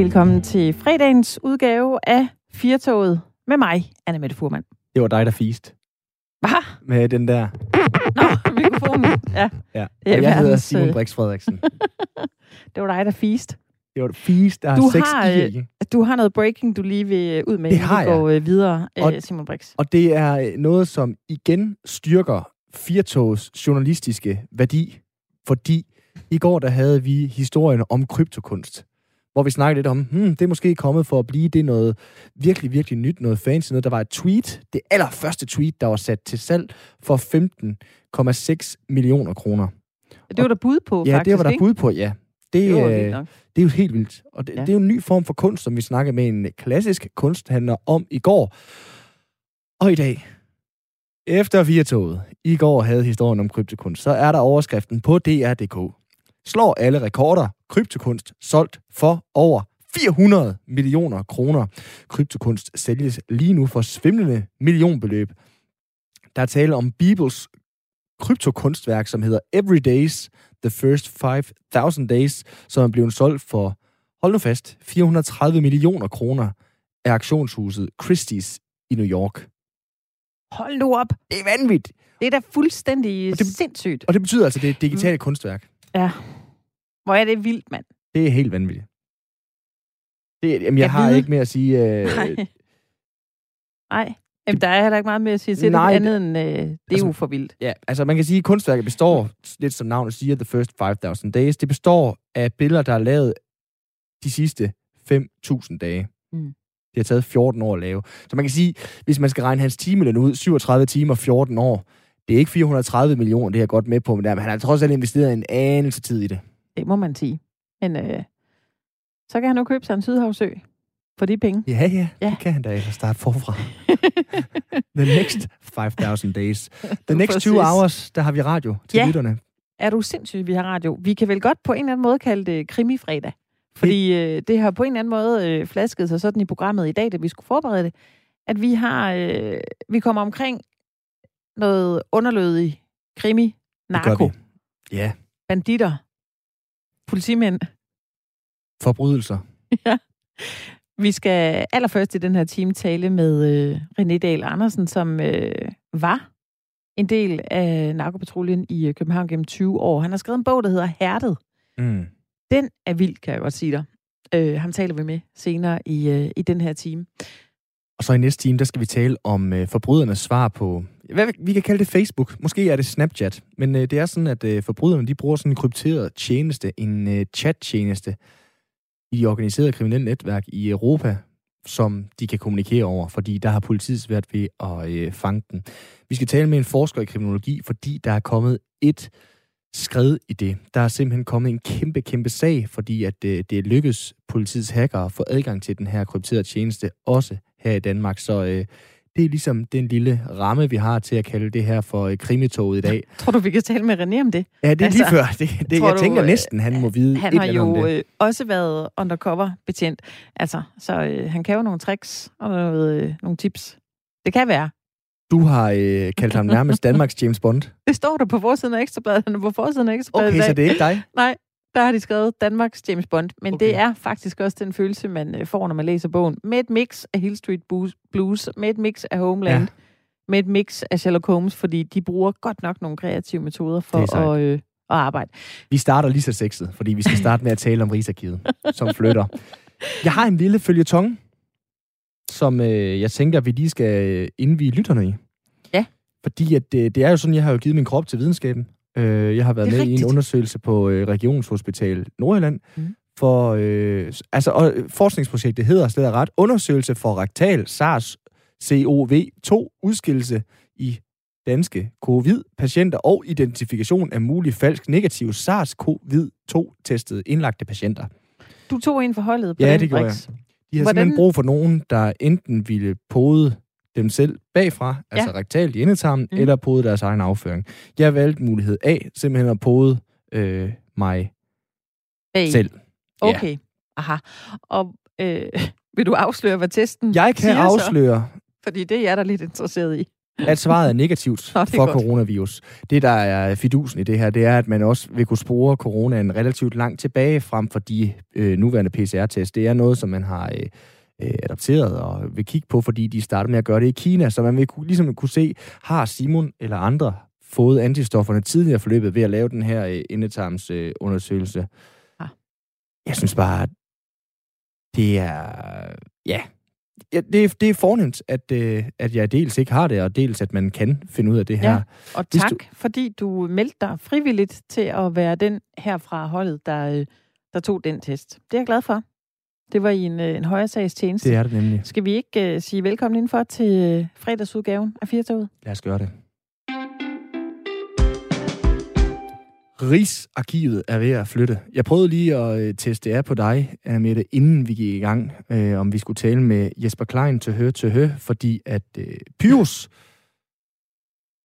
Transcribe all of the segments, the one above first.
Velkommen til fredagens udgave af Firtoget med mig, Anne Mette Furman. Det var dig, der fist. Hvad? Med den der. Nå, mikrofonen. Ja. Ja. Og jeg hedder Simon øh, Brix Frederiksen. Det var dig, der fist. Det var fist, der har Du seks har, i. øh, ikke? Du har noget breaking, du lige vil øh, ud med, Det har vi går videre, Og- Simon Brix. Og det er noget, som igen styrker Firtogs journalistiske værdi. Fordi i går, der havde vi historien om kryptokunst. Hvor vi snakkede lidt om, hmm, det er måske kommet for at blive det noget virkelig, virkelig nyt, noget fancy noget. Der var et tweet, det allerførste tweet, der var sat til salg for 15,6 millioner kroner. Det var der bud på, Ja, faktisk, det var der ikke? bud på, ja. Det, Det var øh. Det er jo helt vildt. Og det, Ja. ja. det er jo en ny form for kunst, som vi snakkede med en klassisk kunsthandler om i går. Og i dag, efter Virtoget, i går havde historien om kryptokunst, så er der overskriften på DR.dk. Slår alle rekorder. Kryptokunst solgt for over 400 millioner kroner. Kryptokunst sælges lige nu for svimlende millionbeløb. Der er tale om Bibels kryptokunstværk, som hedder Every Days, The First 5,000 Days, som er blevet solgt for, hold nu fast, 430 millioner kroner af auktionshuset Christie's i New York. Hold nu op. Det er vanvittigt! Det er da fuldstændig Og det- sindssygt. Og det betyder altså, det er et digitalt mm. kunstværk. Ja. Hvor er det vildt, mand. Det er helt vanvittigt. Det, jamen, jeg Jeg har ved- ikke mere at sige. Øh, Nej. Nej. Jamen, der er heller ikke meget mere at sige til Nej, det andet end, øh, det er altså- jo for vildt. ja, altså man kan sige, at kunstværket består, lidt som navnet siger, The First 5,000 Days, det består af billeder, der er lavet de sidste 5.000 dage. Mm. Det har taget 14 år at lave. Så man kan sige, hvis man skal regne hans timeløn ud, 37 timer, 14 år, det er ikke 430 millioner, det er jeg godt med på, men der, men han har trods alt investeret en anelse tid i det. Det må man sige. Men øh, så kan han nu købe sig en Sydhavsø for de penge. Ja, ja, Ja. det kan han da ellers starte forfra. The next 5,000 days. The next two Præcis. hours, der har vi radio til Ja. lytterne. Er du sindssyg, vi har radio? Vi kan vel godt på en eller anden måde kalde det krimifredag. Fordi øh, det har på en eller anden måde øh, flasket sig sådan i programmet i dag, da vi skulle forberede det, at vi har øh, vi kommer omkring noget underlødig krimi, narko. Ja, banditter, politimænd. forbrydelser. Vi skal allerførst i den her time tale med øh, René Dahl Andersen, som øh, var en del af narkopatruljen i øh, København gennem 20 år. Han har skrevet en bog, der hedder Hærdet. Mm. Den er vild, kan jeg godt sige dig. Øh, ham taler vi med senere i, øh, i den her time. Og så i næste time, der skal vi tale om øh, forbrydernes svar på, hvad vi, kan kalde det Facebook. Måske er det Snapchat. Men øh, det er sådan, at øh, forbryderne, de bruger sådan en krypteret tjeneste, en øh, chat-tjeneste, i de organiserede kriminelle netværk i Europa, som de kan kommunikere over, fordi der har politiet svært ved at øh, fange den. Vi skal tale med en forsker i kriminologi, fordi der er kommet et skred i det. Der er simpelthen kommet en kæmpe, kæmpe sag, fordi at øh, det lykkes politiets hackere at få adgang til den her krypterede tjeneste, også her i Danmark. Så øh, det er ligesom den lille ramme, vi har til at kalde det her for øh, krimitoget i dag. Tror du, vi kan tale med René om det? Ja, det er Altså, lige før. Det, det, jeg du, tænker øh, næsten, han må vide Han et har andet om jo det. øh, også været undercover betjent. Altså, så øh, han kan jo nogle tricks og noget, øh, nogle tips. Det kan være. Du har øh, kaldt ham nærmest Danmarks James Bond. Det står der på forsiden af Ekstrabladet. Han er på forsiden af Ekstrabladet Okay, så det er ikke dig? Nej, der har de skrevet Danmarks James Bond. Men okay. Det er faktisk også den følelse, man øh, får, når man læser bogen. Med et mix af Hill Street Blues- med et mix af Homeland, ja. med et mix af Sherlock Holmes, fordi de bruger godt nok nogle kreative metoder for at, øh, at arbejde. Vi starter lige så sexet, fordi vi skal starte med at tale om Rigsarkivet, som flytter. Jeg har en lille følgetong, som øh, jeg tænker, vi lige skal øh, indvige lytterne i. Ja. Fordi at, øh, det er jo sådan, jeg har jo givet min krop til videnskaben. Øh, jeg har været med i rigtigt. en undersøgelse på øh, Regionshospital Nordjylland. Mhm. For, øh, altså, og øh, forskningsprojektet hedder slet og ret Undersøgelse for rektal SARS-CoV-2 udskillelse i danske covid-patienter og identifikation af mulig falsk negativ SARS-CoV-2-testede indlagte patienter. Du tog en for holdet på Ja, den, det gjorde Brix. De har Hvordan- simpelthen brug for nogen, der enten ville pode dem selv bagfra, ja. altså rektalt i endetarmen, Mm. eller pode deres egen afføring. Jeg valgte mulighed A, simpelthen at pode øh, mig Hey. selv. Ja. Okay. Aha. Og øh, vil du afsløre, hvad testen Jeg kan siger så? afsløre, Fordi det er jeg da lidt interesseret i. at svaret er negativt Nå, er for godt. coronavirus. Det, der er fidusen i det her, det er, at man også vil kunne spore coronaen relativt langt tilbage frem for de øh, nuværende PCR-test. Det er noget, som man har... Øh, øh, adopteret og vil kigge på, fordi de startede med at gøre det i Kina, så man vil kunne, ligesom kunne se, har Simon eller andre fået antistofferne tidligere forløbet ved at lave den her øh. Øh, Jeg synes bare, det er... Ja, ja det, det er fornemt, at, øh, at jeg dels ikke har det, og dels at man kan finde ud af det her. Ja, og tak, du... fordi du meldte dig frivilligt til at være den her fra holdet, der, øh, der tog den test. Det er jeg glad for. Det var i en, øh, en højere sags tjeneste. Det er det nemlig. Skal vi ikke uh, sige velkommen indenfor til uh, fredagsudgaven af Firtoget? Lad os gøre det. Rigsarkivet er ved at flytte. Jeg prøvede lige at øh, teste af på dig, Anna inden vi gik i gang, øh, om vi skulle tale med Jesper Klein til hø til hø, fordi at øh, Pyrus,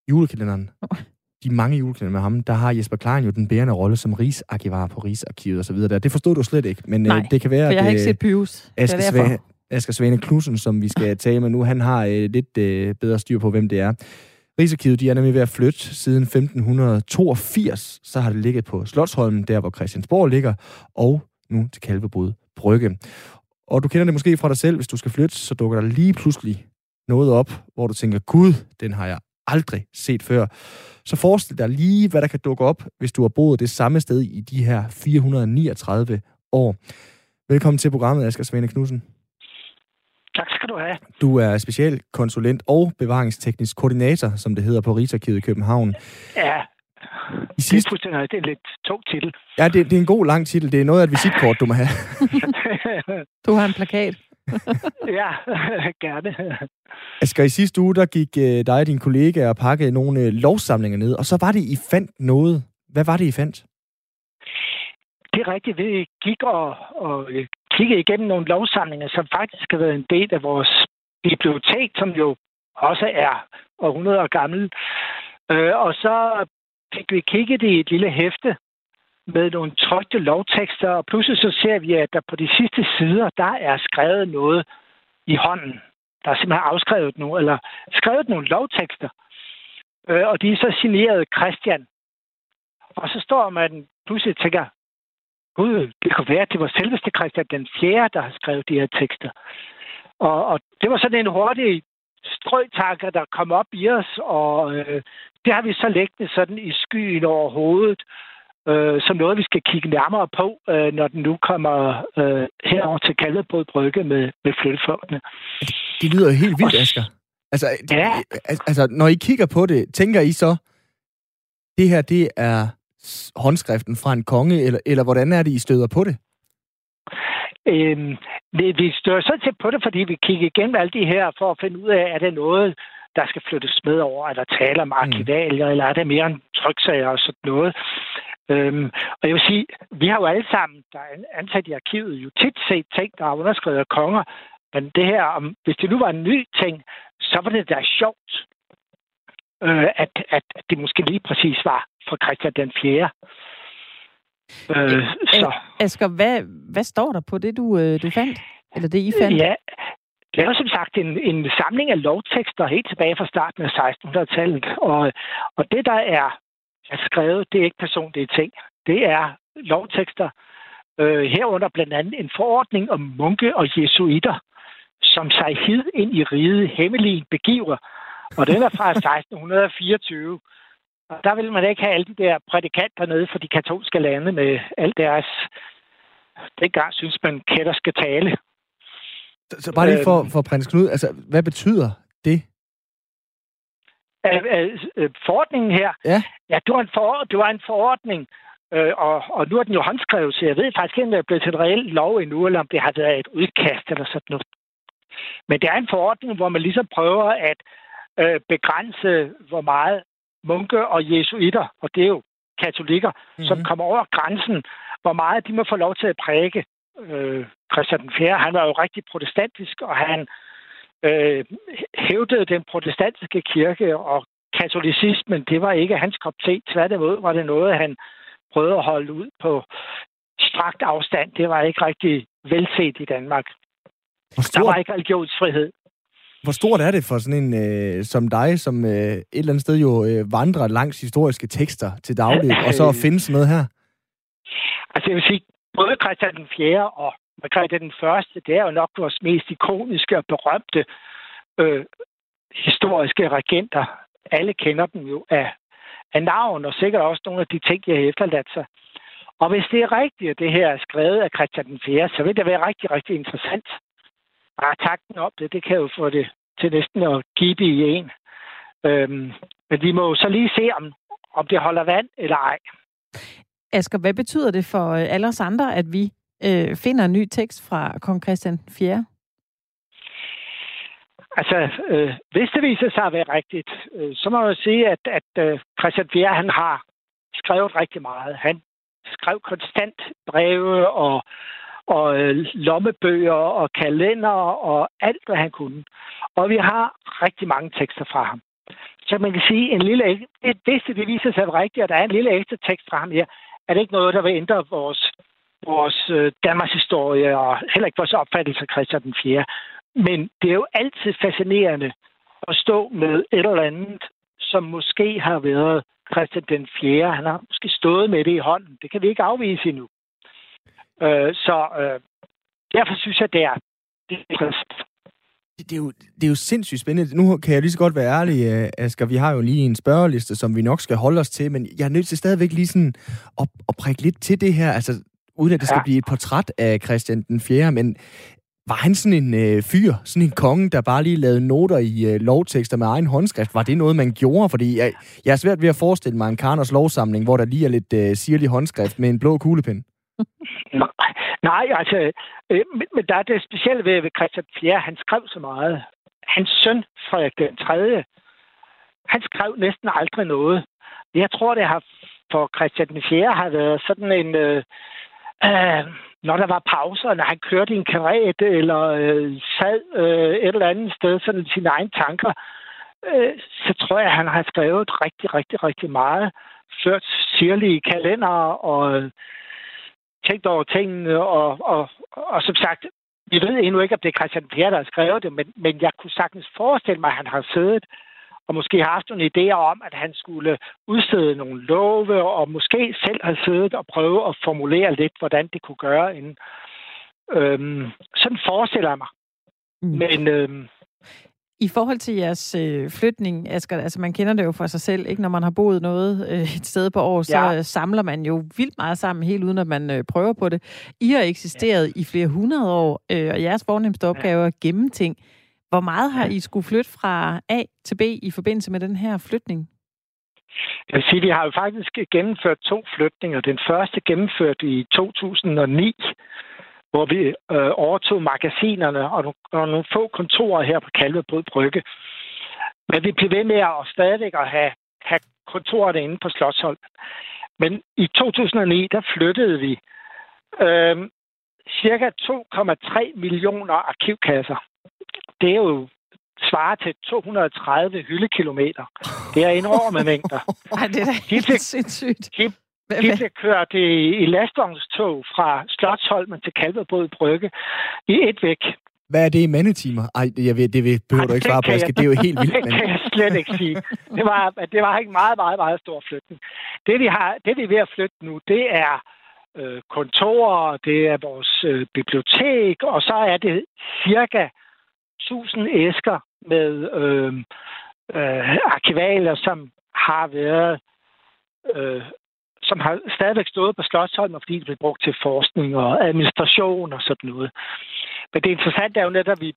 julekalenderen, de mange julekalender med ham, der har Jesper Klein jo den bærende rolle som rigsarkivar på Rigsarkivet osv. Det forstod du slet ikke, men Nej, øh, det kan være, for jeg har ikke set Pyrus. Asger, Svane, Asger Svane Knudsen, som vi skal tale med nu, han har øh, lidt øh, bedre styr på, hvem det er. Rigsarkivet de er nemlig ved at flytte siden 1582. Så har det ligget på Slotsholmen, der hvor Christiansborg ligger, og nu til Kalvebod Brygge. Og du kender det måske fra dig selv, hvis du skal flytte, så dukker der lige pludselig noget op, hvor du tænker, gud, den har jeg aldrig set før. Så forestil dig lige, hvad der kan dukke op, hvis du har boet det samme sted i de her 439 år. Velkommen til programmet, Asger Svane Knudsen. Tak skal du have. Du er specialkonsulent og bevaringsteknisk koordinator, som det hedder på Rigsarkivet i København. Ja, I sidste... det, er det er en lidt tung titel. Ja, det, det er en god lang titel. Det er noget af et visitkort, du må have. du har en plakat. ja, gerne. Asger, i sidste uge, der gik uh, dig og din kollega og pakkede nogle uh, lovsamlinger ned, og så var det, I fandt noget. Hvad var det, I fandt? Det er rigtigt. Vi gik og, og kigge igennem nogle lovsamlinger, som faktisk har været en del af vores bibliotek, som jo også er århundreder år gammel. Øh, og så fik vi kigget i et lille hæfte med nogle trygte lovtekster, og pludselig så ser vi, at der på de sidste sider, der er skrevet noget i hånden. Der er simpelthen afskrevet nogle, eller skrevet nogle lovtekster. Øh, og de er så signeret Christian. Og så står man pludselig og tænker, Gud, det kunne være, at det var selveste Christian den 4., der har skrevet de her tekster. Og, og det var sådan en hurtig strøtanker, der kom op i os, og øh, det har vi så læggende sådan i skyen over hovedet, øh, som noget, vi skal kigge nærmere på, øh, når den nu kommer øh, herover til Kalvebod Brygge med, med flyttefolkene. Det lyder jo helt vildt, Asger. Altså, det, ja. altså, når I kigger på det, tænker I så, det her, det er håndskriften fra en konge, eller, eller hvordan er det, I støder på det? Øhm, vi, vi støder så til på det, fordi vi kigger igennem alle de her for at finde ud af, er det noget, der skal flyttes med over, eller tale om arkivalier, mm. eller er det mere en tryksager og sådan noget. Øhm, og jeg vil sige, vi har jo alle sammen, der er ansat i arkivet, jo tit set ting, der er underskrevet af konger, men det her, om, hvis det nu var en ny ting, så var det da sjovt, øh, at, at det måske lige præcis var fra Christian den 4. Øh, så. Asger, hvad, hvad står der på det, du, øh, du fandt? Eller det, I fandt? Ja, det er jo som sagt en, en samling af lovtekster helt tilbage fra starten af 1600-tallet. Og, og det, der er, er skrevet, det er ikke personlige ting. Det er lovtekster, øh, herunder blandt andet en forordning om munke og jesuitter, som sig hid ind i riget hemmelige begiver. Og den er fra 1624. Og der vil man ikke have alle de der prædikanter nede for de katolske lande med alt deres... Dengang synes man, kætter skal tale. Så, så bare lige for, øhm. for prins Knud, altså, hvad betyder det? Forordningen her, ja. ja, det var en, for, det var en forordning, øh, og, og nu er den jo håndskrevet, så jeg ved faktisk ikke, om det er blevet til en reel lov endnu, eller om det har været et udkast eller sådan noget. Men det er en forordning, hvor man ligesom prøver at øh, begrænse, hvor meget munke og jesuitter, og det er jo katolikker, mm-hmm. som kommer over grænsen, hvor meget de må få lov til at præge. Øh, Christian den 4. han var jo rigtig protestantisk, og han øh, hævdede den protestantiske kirke, og katolicismen, det var ikke hans kop te. Tværtimod var det noget, han prøvede at holde ud på strakt afstand. Det var ikke rigtig velset i Danmark. Der var ikke religionsfrihed. Hvor stort er det for sådan en øh, som dig, som øh, et eller andet sted jo øh, vandrer langs historiske tekster til daglig, og så at finde sådan noget her? Altså jeg vil sige, både Christian den 4. og Margrethe den første, det er jo nok vores mest ikoniske og berømte øh, historiske regenter. Alle kender dem jo af, af navn, og sikkert også nogle af de ting, jeg har efterladt sig. Og hvis det er rigtigt, at det her er skrevet af Christian den 4., så vil det være rigtig, rigtig interessant. Bare takten op det, det kan jo få det til næsten at give det i en. Øhm, men vi må jo så lige se, om, om det holder vand eller ej. Asger, hvad betyder det for øh, alle os andre, at vi øh, finder en ny tekst fra kong Christian 4? Altså, øh, hvis det viser sig at være rigtigt, øh, så må jeg sige, at, at øh, Christian 4. han har skrevet rigtig meget. Han skrev konstant breve og, og øh, lommebøger og kalender og alt, hvad han kunne. Og vi har rigtig mange tekster fra ham. Så man kan sige, en lille, hvis det viser sig rigtigt, at der er en lille ekstra tekst fra ham her, er det ikke noget, der vil ændre vores, vores øh, Danmarks historie og heller ikke vores opfattelse af Christian den 4. Men det er jo altid fascinerende at stå med et eller andet, som måske har været Christian den 4. Han har måske stået med det i hånden. Det kan vi ikke afvise endnu. Øh, så øh, derfor synes jeg, det er, det er det er, jo, det er jo sindssygt spændende. Nu kan jeg lige så godt være ærlig, øh, Asger. Vi har jo lige en spørgeliste, som vi nok skal holde os til, men jeg er nødt til stadigvæk lige sådan at, at prikke lidt til det her. Altså, uden at det skal ja. blive et portræt af Christian den 4., men var han sådan en øh, fyr, sådan en konge, der bare lige lavede noter i øh, lovtekster med egen håndskrift? Var det noget, man gjorde? Fordi jeg, jeg er svært ved at forestille mig en Karners lovsamling, hvor der lige er lidt øh, sirlig håndskrift med en blå kuglepind. Nej, nej altså, øh, men der er det specielle ved, ved Christian 4. Han skrev så meget. Hans søn, Frederik den 3., han skrev næsten aldrig noget. Jeg tror, det har for Christian den 4. har været sådan en... Øh, øh, når der var pauser, når han kørte i en karet eller øh, sad øh, et eller andet sted, sådan sine egne tanker, øh, så tror jeg, at han har skrevet rigtig, rigtig, rigtig meget. Ført sirlige kalender og øh, tænkt over tingene, og, og, og som sagt, vi ved endnu ikke, om det er Christian Pierre, der har skrevet det, men, men jeg kunne sagtens forestille mig, at han har siddet og måske har haft nogle idéer om, at han skulle udstede nogle love, og måske selv have siddet og prøve at formulere lidt, hvordan det kunne gøre. Inden. Øhm, sådan forestiller jeg mig. Mm. Men øhm, i forhold til jeres øh, flytning, Asger, altså man kender det jo for sig selv, ikke? Når man har boet noget øh, et sted på år, så ja. samler man jo vildt meget sammen, helt uden at man øh, prøver på det. I har eksisteret ja. i flere hundrede år, øh, og jeres fornemmeste opgave er at gemme ting. Hvor meget har I skulle flytte fra A til B i forbindelse med den her flytning? Jeg vil sige, vi har jo faktisk gennemført to flytninger. Den første gennemført i 2009, hvor vi øh, overtog magasinerne og, nogle, og nogle få kontorer her på Kalvebrød Brygge. Men vi blev ved med at stadigvæk at have, have kontorerne inde på Slottsholm. Men i 2009, der flyttede vi øh, cirka 2,3 millioner arkivkasser. Det er jo svarer til 230 hyldekilometer. Det er enorme mængder. Ej, det er da helt sindssygt. De, de bliver kørt i, i lastvognstog fra Slottsholmen til Kalvebrød Brygge i et væk. Hvad er det i mandetimer? Ej, jeg ved, det ved, behøver Ej, du ikke svare på, jeg, Det er jo helt vildt. Det kan jeg slet ikke sige. Det var, det var ikke meget, meget, meget stor flytning. Det vi, har, det, vi er ved at flytte nu, det er øh, kontorer, det er vores øh, bibliotek, og så er det cirka 1000 æsker med øh, øh, arkivaler, som har været øh, som har stadigvæk stået på Slottsholm, fordi det blev brugt til forskning og administration og sådan noget. Men det interessante er jo netop, at vi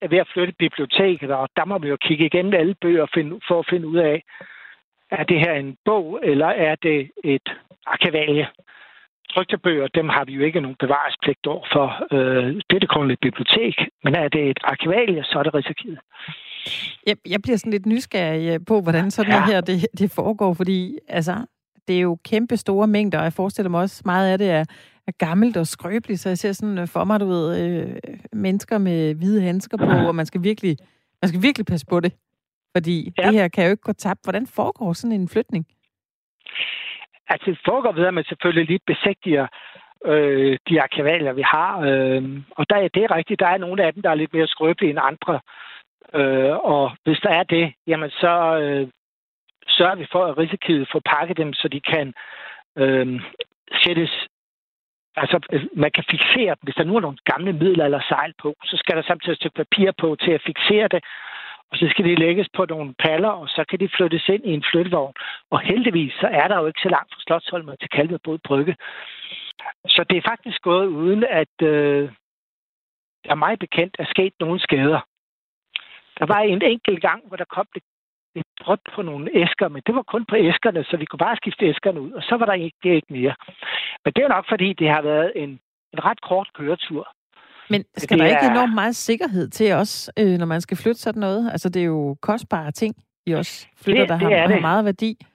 er ved at flytte biblioteket, og der må vi jo kigge igennem alle bøger for at finde ud af, er det her en bog, eller er det et arkivalie? Trygte bøger, dem har vi jo ikke nogen bevarespligt over for. Øh, det er det kun et bibliotek, men er det et arkivalie, så er det risikeret. Jeg, jeg bliver sådan lidt nysgerrig på, hvordan sådan ja. noget her det, det foregår, fordi altså, det er jo kæmpe store mængder, og jeg forestiller mig også, meget af det er, er gammelt og skrøbeligt, så jeg ser sådan øh, for mig, du ved, øh, mennesker med hvide handsker på, og man skal virkelig, man skal virkelig passe på det. Fordi ja. det her kan jo ikke gå tabt. Hvordan foregår sådan en flytning? Altså, det foregår ved, at man selvfølgelig lige besigtiger øh, de arkivalier, vi har. Øh, og der, det er rigtigt, der er nogle af dem, der er lidt mere skrøbelige end andre. Øh, og hvis der er det, jamen så øh, sørger vi for, at Rigsarkivet får pakket dem, så de kan øh, sættes Altså, man kan fixere dem. Hvis der nu er nogle gamle midler eller sejl på, så skal der samtidig et stykke papir på til at fixere det. Og så skal de lægges på nogle paller, og så kan de flyttes ind i en flyttevogn. Og heldigvis, så er der jo ikke så langt fra Slottsholmen til Kalvebod Brygge. Så det er faktisk gået uden, at øh, der er meget bekendt er sket nogle skader. Der var en enkelt gang, hvor der kom lidt, lidt brød på nogle æsker, men det var kun på æskerne, så vi kunne bare skifte æskerne ud, og så var der ikke, det ikke mere. Men det er nok, fordi det har været en, en ret kort køretur. Men skal det der ikke er... enormt meget sikkerhed til os, øh, når man skal flytte sådan noget? Altså, det er jo kostbare ting, I også flytter, det, der det har, har meget værdi.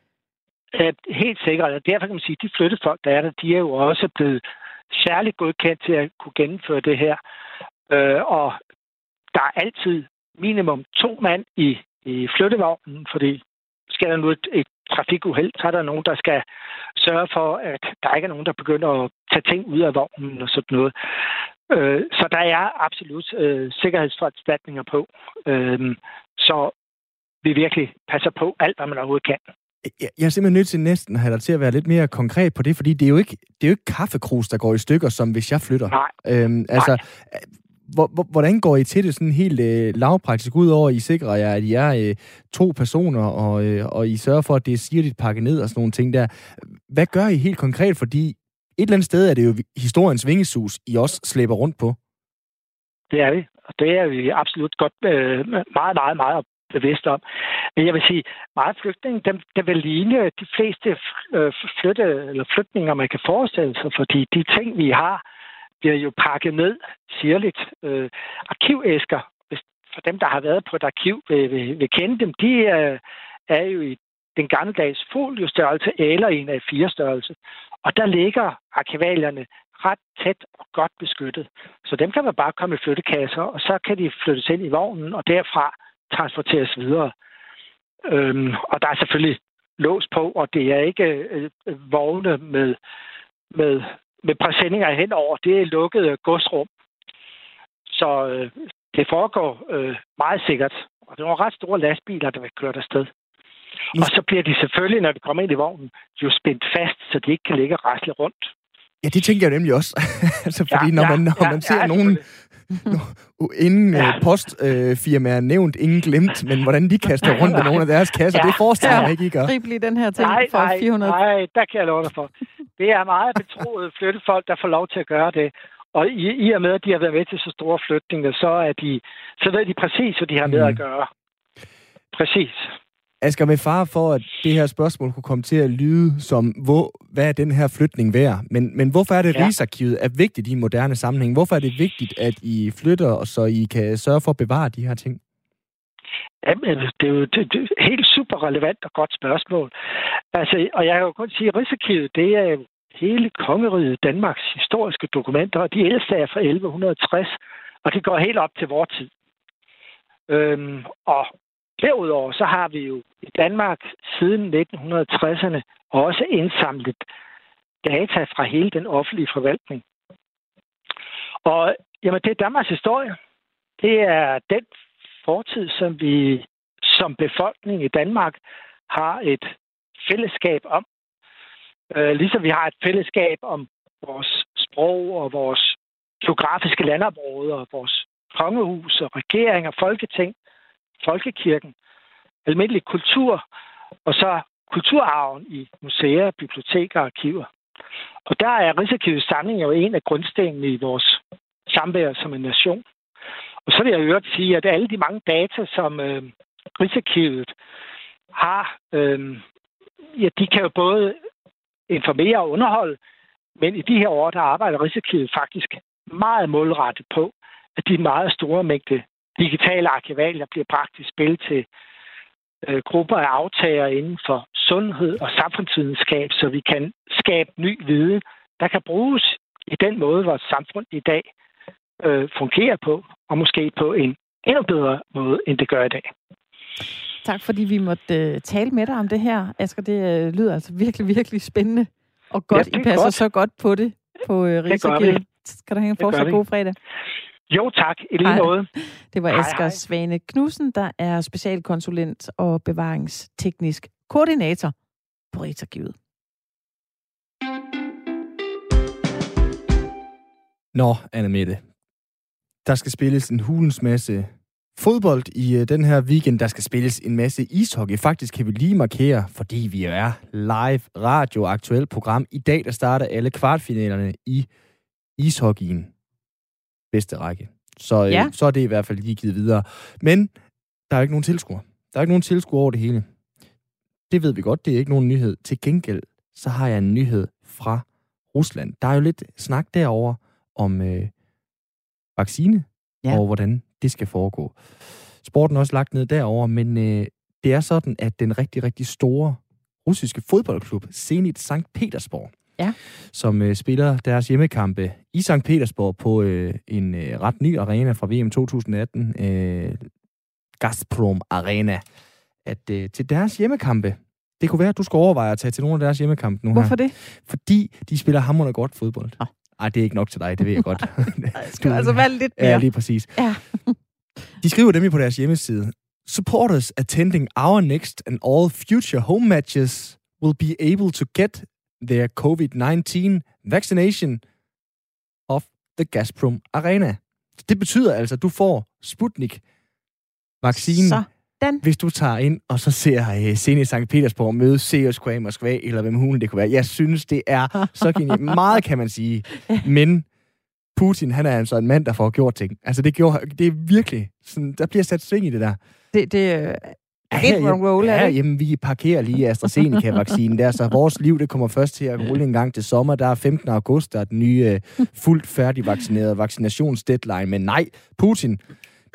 Ja, helt sikkert, og derfor kan man sige, at de flyttefolk, der er der, de er jo også blevet særligt godkendt til at kunne gennemføre det her. Øh, og der er altid minimum to mand i, i flyttevognen, fordi sker der nu et, et trafikuheld, så er der nogen, der skal sørge for, at der ikke er nogen, der begynder at tage ting ud af vognen og sådan noget. Øh, så der er absolut øh, sikkerhedsforanstaltninger på. Øh, så vi virkelig passer på alt, hvad man overhovedet kan. Jeg er simpelthen nødt til næsten at have dig til at være lidt mere konkret på det, fordi det er jo ikke, det er jo ikke kaffekrus, der går i stykker, som hvis jeg flytter. Nej. Øhm, altså, Nej. Hvordan går I til det sådan helt øh, lavpraktisk, udover at I sikrer jer, at I er øh, to personer, og, øh, og I sørger for, at det er sirligt pakket ned og sådan nogle ting der. Hvad gør I helt konkret? Fordi et eller andet sted er det jo historiens vingesus, I også slæber rundt på. Det er vi, og det er vi absolut godt øh, meget, meget, meget bevidst om. Men jeg vil sige, meget flygtninge, dem, dem vil ligne de fleste øh, flytte, eller flytninger, man kan forestille sig, fordi de ting, vi har, bliver jo pakket ned sirligt. Øh, arkivæsker, hvis, for dem, der har været på et arkiv, vil, vil, vil kende dem, de er, er jo i den gammeldags foliestørrelse eller en af fire størrelse. Og der ligger arkivalierne ret tæt og godt beskyttet. Så dem kan man bare komme i flyttekasser, og så kan de flyttes ind i vognen, og derfra transporteres videre. Øhm, og der er selvfølgelig lås på, og det er ikke øh, øh vogne med, med, med præsendinger henover. Det er lukkede godsrum. Så øh, det foregår øh, meget sikkert. Og det var ret store lastbiler, der vil køre afsted. Og så bliver de selvfølgelig, når de kommer ind i vognen, jo spændt fast, så de ikke kan ligge og rasle rundt. Ja, det tænker jeg nemlig også. altså, fordi ja, når man, når ja, man ser ja, nogen, ingen ja. Øh, postfirma er nævnt, ingen glemt, men hvordan de kaster rundt med nogle af deres kasser, ja. det forestiller jeg ikke, I gør. Grib lige den her ting nej, for nej, 400. Nej, der kan jeg love dig for. Det er meget betroede flyttefolk, der får lov til at gøre det. Og i, i og med, at de har været med til så store flytninger, så, er de, så ved de præcis, hvad de har med mm. at gøre. Præcis. Asger, med far for, at det her spørgsmål kunne komme til at lyde som, hvor, hvad er den her flytning værd? Men, men hvorfor er det, ja. Rigsarkivet er vigtigt i en moderne sammenhæng? Hvorfor er det vigtigt, at I flytter, og så I kan sørge for at bevare de her ting? Jamen, det er jo det, det er helt super relevant og godt spørgsmål. Altså, og jeg kan jo kun sige, at Rigsarkivet, det er hele kongeriget Danmarks historiske dokumenter, og de ældste er fra 1160, og det går helt op til vores tid. Øhm, og Derudover så har vi jo i Danmark siden 1960'erne også indsamlet data fra hele den offentlige forvaltning. Og jamen, det er Danmarks historie. Det er den fortid, som vi som befolkning i Danmark har et fællesskab om. Øh, ligesom vi har et fællesskab om vores sprog og vores geografiske landområder, og vores kongehus og regering og folketing, folkekirken, almindelig kultur, og så kulturarven i museer, biblioteker og arkiver. Og der er Rigsarkivets samling jo en af grundstenene i vores samvær som en nation. Og så vil jeg øvrigt sige, at alle de mange data, som øh, Rigsarkivet har, øh, ja, de kan jo både informere og underholde, men i de her år, der arbejder Rigsarkivet faktisk meget målrettet på, at de meget store mængde digitale arkivalier bliver bragt i spil til øh, grupper af aftagere inden for sundhed og samfundsvidenskab, så vi kan skabe ny viden, der kan bruges i den måde, vores samfund i dag øh, fungerer på, og måske på en endnu bedre måde, end det gør i dag. Tak, fordi vi måtte øh, tale med dig om det her. Asger, det øh, lyder altså virkelig, virkelig spændende og godt. Ja, I passer godt. så godt på det. på øh, Rigsarkivet. Skal du have en fortsat god fredag? Jo, tak. I lige måde. Det var Asger Svane Knudsen, der er specialkonsulent og bevaringsteknisk koordinator på Rigsarkivet. Nå, Anna Mette. Der skal spilles en hulens masse fodbold i uh, den her weekend. Der skal spilles en masse ishockey. Faktisk kan vi lige markere, fordi vi er live radio aktuelt program. I dag der starter alle kvartfinalerne i ishockeyen. Bedste række. Så, uh, ja. så er det i hvert fald lige givet videre. Men der er ikke nogen tilskuer. Der er ikke nogen tilskuer over det hele. Det ved vi godt, det er ikke nogen nyhed. Til gengæld, så har jeg en nyhed fra Rusland. Der er jo lidt snak derover om øh, vaccine, ja. og hvordan det skal foregå. Sporten er også lagt ned derover, men øh, det er sådan, at den rigtig, rigtig store russiske fodboldklub, Zenit St. Petersborg, ja. som øh, spiller deres hjemmekampe i St. Petersborg på øh, en øh, ret ny arena fra VM 2018, øh, Gazprom Arena, at øh, til deres hjemmekampe, det kunne være, at du skal overveje at tage til nogle af deres hjemmekampe nu Hvorfor her. det? Fordi de spiller hammerende godt fodbold. Ej, det er ikke nok til dig, det ved jeg godt. Ej, skal du altså være lidt mere. Ja, lige præcis. Ja. De skriver nemlig på deres hjemmeside, Supporters attending our next and all future home matches will be able to get their COVID-19 vaccination of the Gazprom Arena. Det betyder altså, at du får Sputnik-vaccinen, den. hvis du tager ind og så ser uh, Zenit St. Petersborg møde CSKA i Moskva, eller hvem hulen det kunne være. Jeg synes, det er så genialt. Meget kan man sige. Men Putin, han er altså en mand, der får gjort ting. Altså, det, gjorde, det er virkelig... Sådan, der bliver sat sving i det der. Det, det er ja, roll, ja, jamen, vi parkerer lige AstraZeneca-vaccinen der, så vores liv, det kommer først til at rulle en gang til sommer. Der er 15. august, der er den nye fuldt færdigvaccinerede vaccinationsdeadline. Men nej, Putin,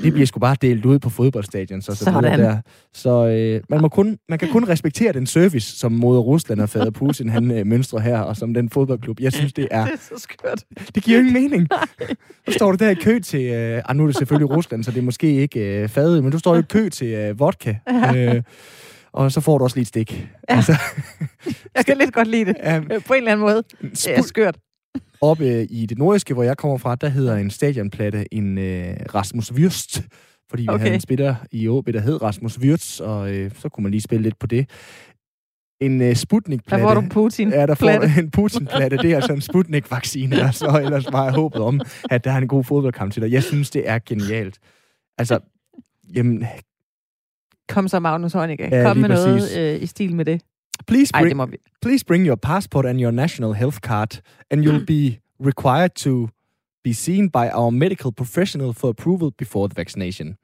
det bliver sgu bare delt ud på fodboldstadion. Så, så, Sådan. Der. så øh, man, må kun, man kan kun respektere den service, som mod Rusland og fader Putin han øh, mønstrer her, og som den fodboldklub. Jeg synes, det er... Det er så skørt. Det giver jo ingen mening. Så står du der i kø til... Øh, ah, nu er det selvfølgelig Rusland, så det er måske ikke øh, fadet, men du står i kø til øh, vodka. Øh, og så får du også lige et stik. Ja. Altså, jeg kan lidt godt lide det, um, på en eller anden måde. Det er skørt. Oppe i det nordiske, hvor jeg kommer fra, der hedder en stadionplatte en øh, Rasmus Würst, fordi vi okay. havde en spiller i OB, der hed Rasmus Würz, og øh, så kunne man lige spille lidt på det. En øh, Sputnik-platte. Der får du Putin. Ja, der får en Putin-platte. Det er altså en Sputnik-vaccine, og så ellers var jeg håbet om, at der er en god fodboldkamp til dig. Jeg synes, det er genialt. Altså, jamen... Kom så, Magnus Heunicke. Ja, Kom med præcis. noget øh, i stil med det. Please bring, Ej, please bring your passport and your national health card, and you'll be required to be seen by our medical professional for approval before the vaccination.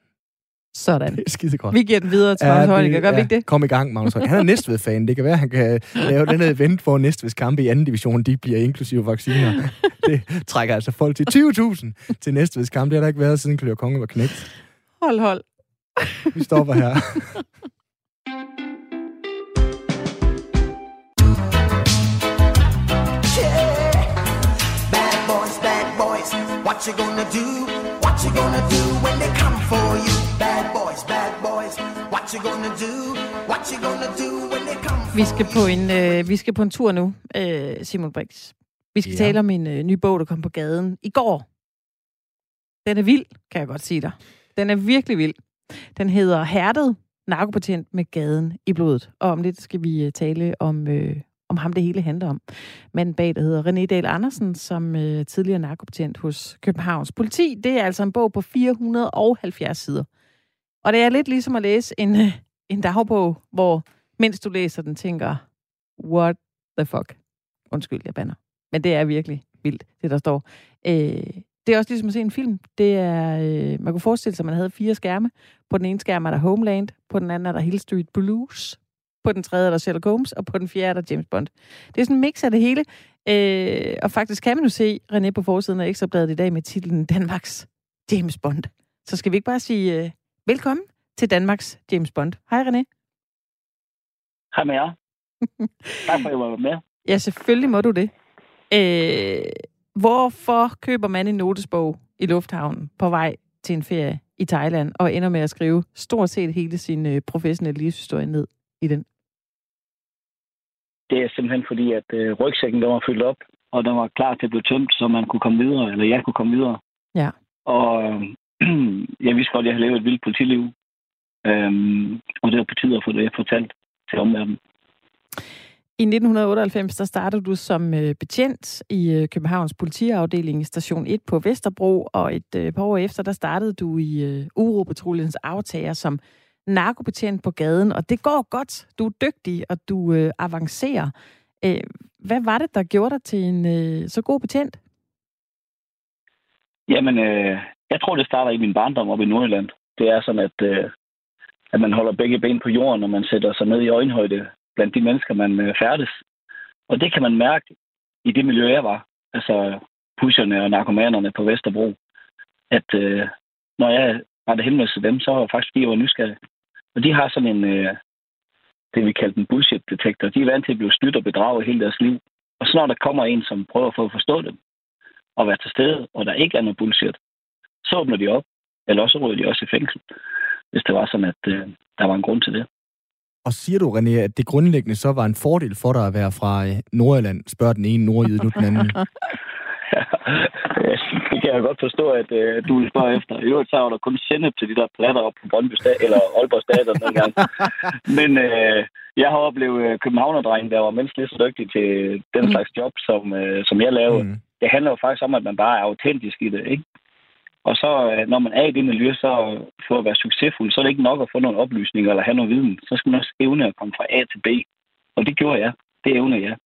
Sådan. Det er skide godt. Vi giver den videre til ja, Magnus Heunicke, gør ja, vi ikke det? Kom i gang, Magnus Heunicke. Han er Næstved-fan. Det kan være, han kan lave den her event, hvor Næstveds kampe i anden division, de bliver inklusive vacciner. Det trækker altså folk til 20.000 til Næstveds kamp. Det har der ikke været, siden Klør Konge var knægt. Hold, hold. Vi stopper her. What you gonna do? What you gonna do when they come for you? Bad boys, bad boys. What you gonna do? What you gonna do when they come for Vi skal på en øh, vi skal på en tur nu, øh, Simon Brix. Vi skal ja. tale om en øh, ny bog, der kom på gaden i går. Den er vild, kan jeg godt sige dig. Den er virkelig vild. Den hedder Hærdet, narkopatient med gaden i blodet. Og om lidt skal vi øh, tale om øh, om ham det hele handler om. Manden bag, der hedder René Dahl Andersen, som øh, tidligere narkobetjent hos Københavns Politi. Det er altså en bog på 470 sider. Og det er lidt ligesom at læse en, øh, en dagbog, hvor mens du læser den, tænker, what the fuck? Undskyld, jeg banner. Men det er virkelig vildt, det der står. Øh, det er også ligesom at se en film. Det er, øh, man kunne forestille sig, at man havde fire skærme. På den ene skærm er der Homeland, på den anden er der Hill Street Blues, på den tredje er der Sherlock Holmes, og på den fjerde er der James Bond. Det er sådan en mix af det hele. Øh, og faktisk kan man jo se René på forsiden af Ekstrabladet i dag med titlen Danmarks James Bond. Så skal vi ikke bare sige øh, velkommen til Danmarks James Bond. Hej René. Hej med jer. tak for, at jeg var med. Ja, selvfølgelig må du det. Øh, hvorfor køber man en notesbog i lufthavnen på vej til en ferie i Thailand og ender med at skrive stort set hele sin øh, professionelle livshistorie ned i den? Det er simpelthen fordi, at øh, rygsækken der var fyldt op og den var klar til at blive tømt, så man kunne komme videre, eller jeg kunne komme videre. Ja. Og øh, jeg vidste godt, at jeg havde levet et vildt politiliv. Øhm, og det var på tide at få det fortalt til omverdenen. I 1998 der startede du som øh, betjent i øh, Københavns politiafdeling station 1 på Vesterbro, og et øh, par år efter der startede du i Uropatruljens aftager som narkobetjent på gaden, og det går godt. Du er dygtig, og du øh, avancerer. Øh, hvad var det, der gjorde dig til en øh, så god betjent? Jamen, øh, jeg tror, det starter i min barndom oppe i Nordjylland. Det er sådan, at, øh, at man holder begge ben på jorden, når man sætter sig ned i øjenhøjde blandt de mennesker, man øh, færdes. Og det kan man mærke i det miljø, jeg var. Altså pusherne og narkomanerne på Vesterbro. At øh, når jeg rettede henvendelse til dem, så var jeg faktisk fire var nysgerrig. Og de har sådan en, øh, det vi kalder en bullshit-detektor. De er vant til at blive snydt og bedraget hele deres liv. Og så når der kommer en, som prøver for at forstå dem, og være til stede, og der ikke er noget bullshit, så åbner de op. Eller også ryger de også i fængsel, hvis det var sådan, at øh, der var en grund til det. Og siger du, René, at det grundlæggende så var en fordel for dig at være fra øh, Nordjylland, spørger den ene nordjyde nu den anden? det kan jeg godt forstå, at øh, du vil spørge efter. I øvrigt så var der kun sende til de der platter op på Brøndby Stad, eller Aalborg Stadion dengang. Men øh, jeg har oplevet øh, Københavnerdrengen, der var mindst lige så dygtig til den mm. slags job, som, øh, som jeg lavede. Mm. Det handler jo faktisk om, at man bare er autentisk i det, ikke? Og så, øh, når man er i det miljø, så for at være succesfuld, så er det ikke nok at få nogle oplysninger eller have noget viden. Så skal man også evne at komme fra A til B. Og det gjorde jeg. Det evner jeg.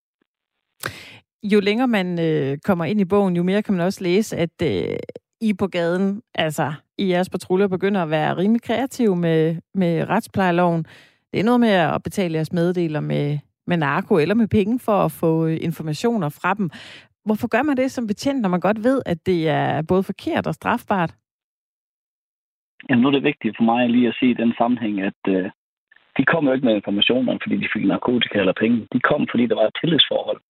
Jo længere man øh, kommer ind i bogen, jo mere kan man også læse, at øh, I på gaden, altså i jeres patruljer, begynder at være rimelig kreative med, med retsplejeloven. Det er noget med at betale jeres meddeler med, med narko eller med penge for at få øh, informationer fra dem. Hvorfor gør man det som betjent, når man godt ved, at det er både forkert og strafbart? Jamen, nu er det vigtigt for mig lige at se i den sammenhæng, at øh, de kom jo ikke med informationerne, fordi de fik narkotika eller penge. De kom, fordi der var et tillidsforhold,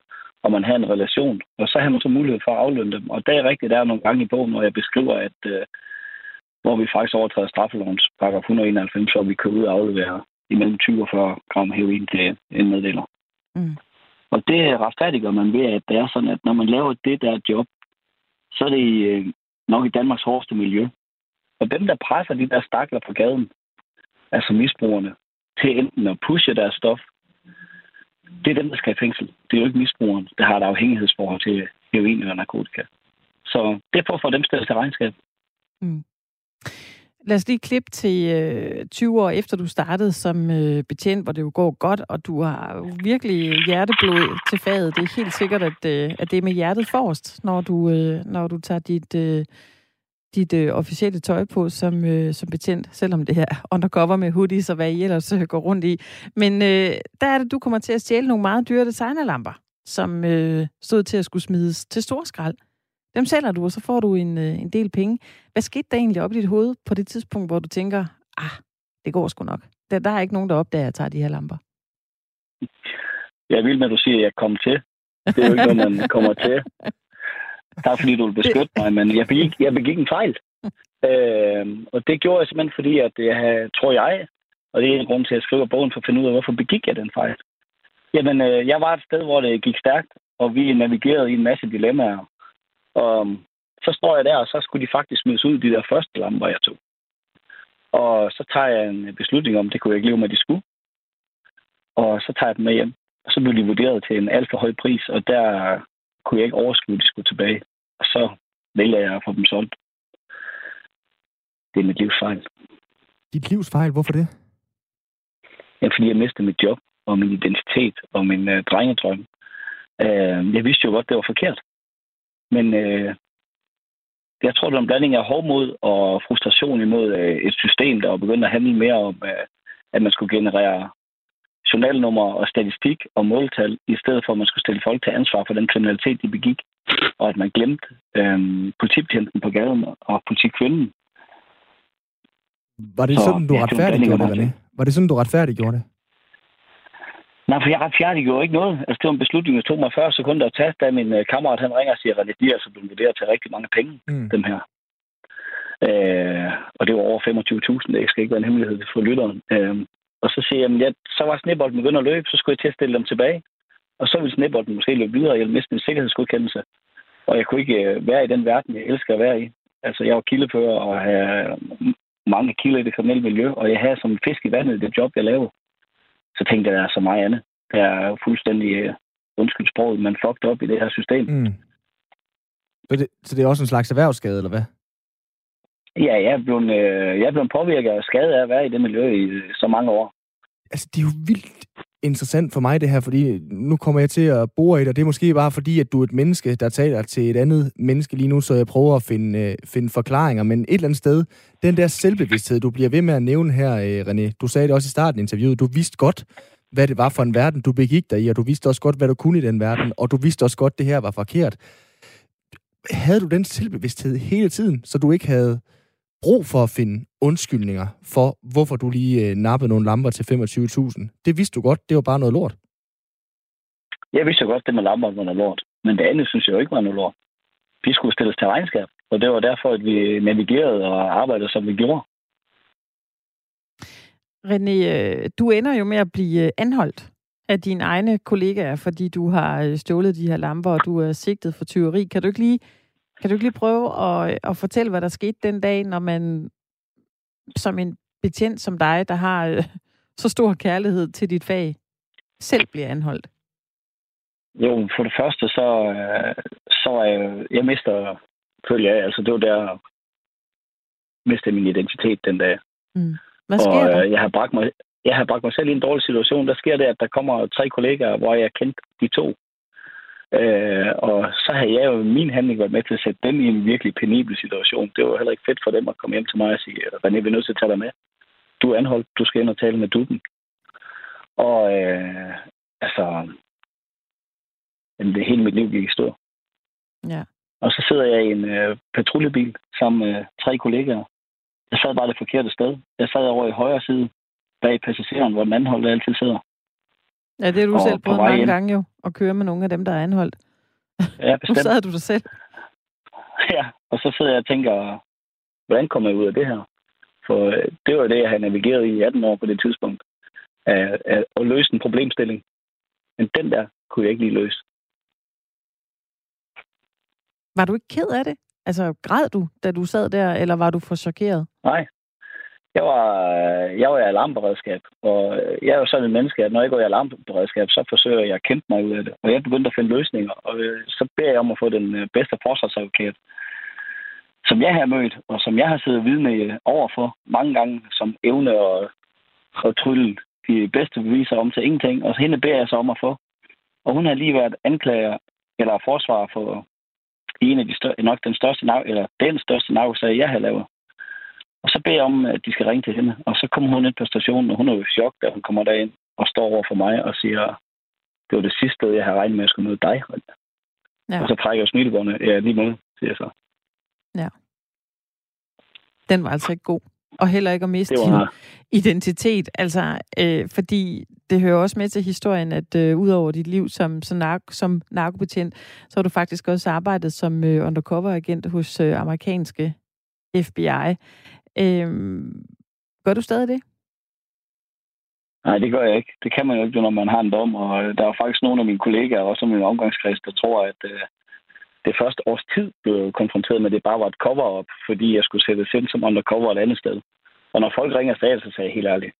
og man havde en relation. Og så havde man så mulighed for at aflønne dem. Og det er rigtigt, der er nogle gange i bogen, hvor jeg beskriver, at øh, hvor vi faktisk overtræder straffelovens paragraf 191, hvor vi kan ud og aflevere imellem 20 og 40 gram heroin til en meddeler. Mm. Og det retfærdiggør man ved, at det er sådan, at når man laver det der job, så er det øh, nok i Danmarks hårdeste miljø. Og dem, der presser de der stakler på gaden, altså misbrugerne, til enten at pushe deres stof, det er dem, der skal i fængsel. Det er jo ikke misbrugeren, der har et afhængighedsforhold til heroin eller narkotika. Så det er for at få dem stillet til regnskab. Mm. Lad os lige klippe til øh, 20 år efter du startede som øh, betjent, hvor det jo går godt, og du har virkelig hjerteblod til faget. Det er helt sikkert, at, øh, at det er med hjertet forrest, når du, øh, når du tager dit, øh, dit øh, officielle tøj på som, øh, som betjent, selvom det er undercover med hoodies og hvad I ellers øh, går rundt i. Men øh, der er det, du kommer til at stjæle nogle meget dyre designerlamper, som øh, stod til at skulle smides til storskrald. Dem sælger du, og så får du en, øh, en del penge. Hvad skete der egentlig op i dit hoved på det tidspunkt, hvor du tænker, ah, det går sgu nok. Der, der er ikke nogen, der opdager, at jeg tager de her lamper. Jeg vil med, at du siger, at jeg kom til. Det er jo ikke noget, man kommer til. Tak fordi du vil beskytte mig, men jeg begik, jeg begik en fejl. Øh, og det gjorde jeg simpelthen, fordi at jeg tror jeg, og det er en grund til, at jeg skriver bogen for at finde ud af, hvorfor begik jeg den fejl. Jamen, øh, jeg var et sted, hvor det gik stærkt, og vi navigerede i en masse dilemmaer. Og øhm, så står jeg der, og så skulle de faktisk smides ud, de der første lamper, jeg tog. Og så tager jeg en beslutning om, det kunne jeg ikke leve med, de skulle. Og så tager jeg dem med hjem. Og så blev de vurderet til en alt for høj pris, og der kunne jeg ikke overskue, at de skulle tilbage. Og så vælger jeg at få dem solgt. Det er mit livs fejl. Dit livs fejl? Hvorfor det? Ja, fordi jeg mistede mit job og min identitet og min øh, drengedrøm. Øh, jeg vidste jo godt, det var forkert. Men øh, jeg tror, det er en blanding af hårdmod og frustration imod øh, et system, der var begyndt at handle mere om, øh, at man skulle generere journalnummer og statistik og måltal, i stedet for, at man skulle stille folk til ansvar for den kriminalitet, de begik. Og at man glemte øh, politibetjenten på gaden og politikvinden. Var det så, sådan, du retfærdiggjorde det, René? Var det sådan, du retfærdiggjorde det? Nej, for jeg retfærdiggjorde ikke noget. Altså, det var en beslutning, der tog mig 40 sekunder at tage, da min uh, kammerat han ringer og siger, at de er altså blevet vurderet til rigtig mange penge, mm. dem her. Uh, og det var over 25.000, det skal ikke være en hemmelighed for lytteren. Uh, og så siger jeg, at så var snebolden begyndt at løbe, så skulle jeg til at stille dem tilbage. Og så ville snebolden måske løbe videre, og jeg ville miste min sikkerhedsgodkendelse. Og jeg kunne ikke øh, være i den verden, jeg elsker at være i. Altså, jeg var kildefører og havde mange kilder i det kriminelle miljø, og jeg havde som fisk i vandet det job, jeg lavede. Så tænkte jeg, der er så meget andet. Der er fuldstændig, øh, undskyld sproget, man fucked op i det her system. Mm. Så, det, så det er også en slags erhvervsskade, eller hvad? Ja, jeg er blevet, øh, jeg er blevet påvirket og skadet af at være i det miljø i øh, så mange år. Altså, det er jo vildt interessant for mig, det her, fordi nu kommer jeg til at bore i det, og det er måske bare fordi, at du er et menneske, der taler til et andet menneske lige nu, så jeg prøver at finde, øh, finde forklaringer. Men et eller andet sted, den der selvbevidsthed, du bliver ved med at nævne her, øh, René, du sagde det også i starten af interviewet, du vidste godt, hvad det var for en verden, du begik dig i, og du vidste også godt, hvad du kunne i den verden, og du vidste også godt, at det her var forkert. Havde du den selvbevidsthed hele tiden, så du ikke havde brug for at finde undskyldninger for, hvorfor du lige øh, nappede nogle lamper til 25.000. Det vidste du godt, det var bare noget lort. Jeg vidste jo godt, det med lamper var noget lort. Men det andet synes jeg jo ikke var noget lort. Vi skulle stilles til regnskab, og det var derfor, at vi navigerede og arbejdede, som vi gjorde. René, øh, du ender jo med at blive øh, anholdt af dine egne kollegaer, fordi du har øh, stjålet de her lamper, og du er sigtet for tyveri. Kan du ikke lige kan du ikke lige prøve at, at fortælle, hvad der skete den dag, når man som en betjent som dig, der har øh, så stor kærlighed til dit fag, selv bliver anholdt? Jo, for det første, så, øh, så jeg, jeg mister, følger jeg, altså det var der, mistede min identitet den dag. Mm. Hvad sker og, der? Øh, jeg har bragt mig, jeg har bragt mig selv i en dårlig situation. Der sker det, at der kommer tre kollegaer, hvor jeg kendte de to. Øh, og så har jeg jo min handling været med til at sætte dem i en virkelig penibel situation. Det var heller ikke fedt for dem at komme hjem til mig og sige, René, vi er nødt til at tage dig med. Du er anholdt, du skal ind og tale med duben. Og øh, altså, jamen, det hele mit liv gik i stå. Ja. Og så sidder jeg i en øh, patruljebil sammen med tre kollegaer. Jeg sad bare det forkerte sted. Jeg sad over i højre side bag passageren, hvor den anden altid sidder. Ja, det er du og selv prøvet mange hjem. gange jo, at køre med nogle af dem, der er anholdt. Ja, bestemt. nu sad du dig selv. Ja, og så sidder jeg og tænker, hvordan kommer jeg ud af det her? For øh, det var det, jeg havde navigeret i 18 år på det tidspunkt. At, at, at løse en problemstilling. Men den der kunne jeg ikke lige løse. Var du ikke ked af det? Altså, græd du, da du sad der, eller var du for chokeret? Nej, jeg var, øh, jeg var i alarmberedskab, og øh, jeg er jo sådan en menneske, at når jeg går i alarmberedskab, så forsøger jeg at kæmpe mig ud af det. Og jeg begyndte at finde løsninger, og øh, så beder jeg om at få den bedste forsvarsadvokat, som jeg har mødt, og som jeg har siddet vidne overfor mange gange, som evne og, og trylle de bedste beviser om til ingenting. Og hende beder jeg så om at få. Og hun har lige været anklager eller forsvarer for en af de større, nok den største nav, eller den største navsag, jeg har lavet. Og så beder jeg om, at de skal ringe til hende. Og så kommer hun ind på stationen, og hun er jo i chok, da hun kommer derind og står over for mig og siger, det var det sidste sted, jeg havde regnet med, at jeg skulle møde dig. Ja. Og så trækker jeg smilebåndet. Ja, lige måde, siger jeg så. Ja. Den var altså ikke god. Og heller ikke at miste var... din identitet. Altså, øh, fordi det hører også med til historien, at øh, ud over dit liv som, som, nark- som narkobetjent, så har du faktisk også arbejdet som øh, undercover-agent hos øh, amerikanske FBI. Øhm, gør du stadig det? Nej, det gør jeg ikke. Det kan man jo ikke, når man har en dom. Og øh, der er faktisk nogle af mine kollegaer, også min omgangskreds, der tror, at øh, det første års tid blev konfronteret med, at det bare var et cover-up, fordi jeg skulle sætte sind som undercover et andet sted. Og når folk ringer stadig, så sagde jeg helt ærligt,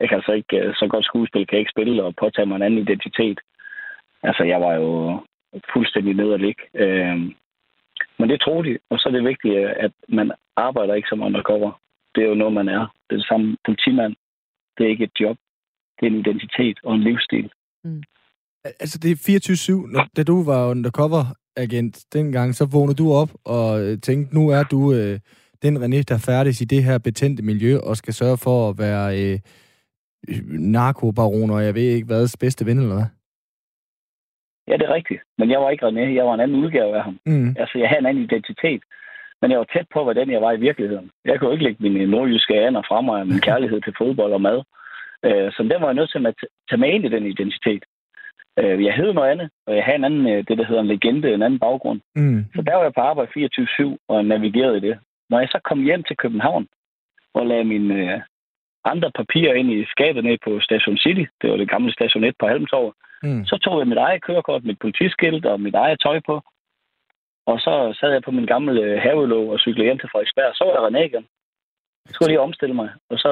jeg kan altså ikke, øh, så godt skuespil kan jeg ikke spille og påtage mig en anden identitet. Altså, jeg var jo fuldstændig ned og ligge. Øh, men det tror de, og så er det vigtigt, at man arbejder ikke som undercover. Det er jo noget, man er. Det er det samme politimand. Det er ikke et job. Det er en identitet og en livsstil. Mm. Altså, det er 24-7. Da du var undercover-agent dengang, så vågnede du op og øh, tænkte, nu er du øh, den René, der færdes i det her betændte miljø og skal sørge for at være øh, narkobaron, og jeg ved ikke hvad, bedste ven, eller hvad? Ja, det er rigtigt. Men jeg var ikke René. Jeg var en anden udgave af ham. Mm. Altså, jeg havde en anden identitet. Men jeg var tæt på, hvordan jeg var i virkeligheden. Jeg kunne ikke lægge mine nordjyske aner fra mig og min kærlighed til fodbold og mad. Øh, så den var jeg nødt til at tage med ind i den identitet. Øh, jeg hed noget andet, og jeg havde en anden, øh, det der hedder en legende, en anden baggrund. Mm. Så der var jeg på arbejde 24-7 og navigerede i det. Når jeg så kom hjem til København og lagde mine andre papirer ind i skabet ned på Station City, det var det gamle Station 1 på Halmtorv, Mm. Så tog jeg mit eget kørekort, mit politiskilt og mit eget tøj på. Og så sad jeg på min gamle øh, havelåg og cyklede hjem til Frederiksberg. Så var jeg René igen. Så skulle jeg lige omstille mig. Og så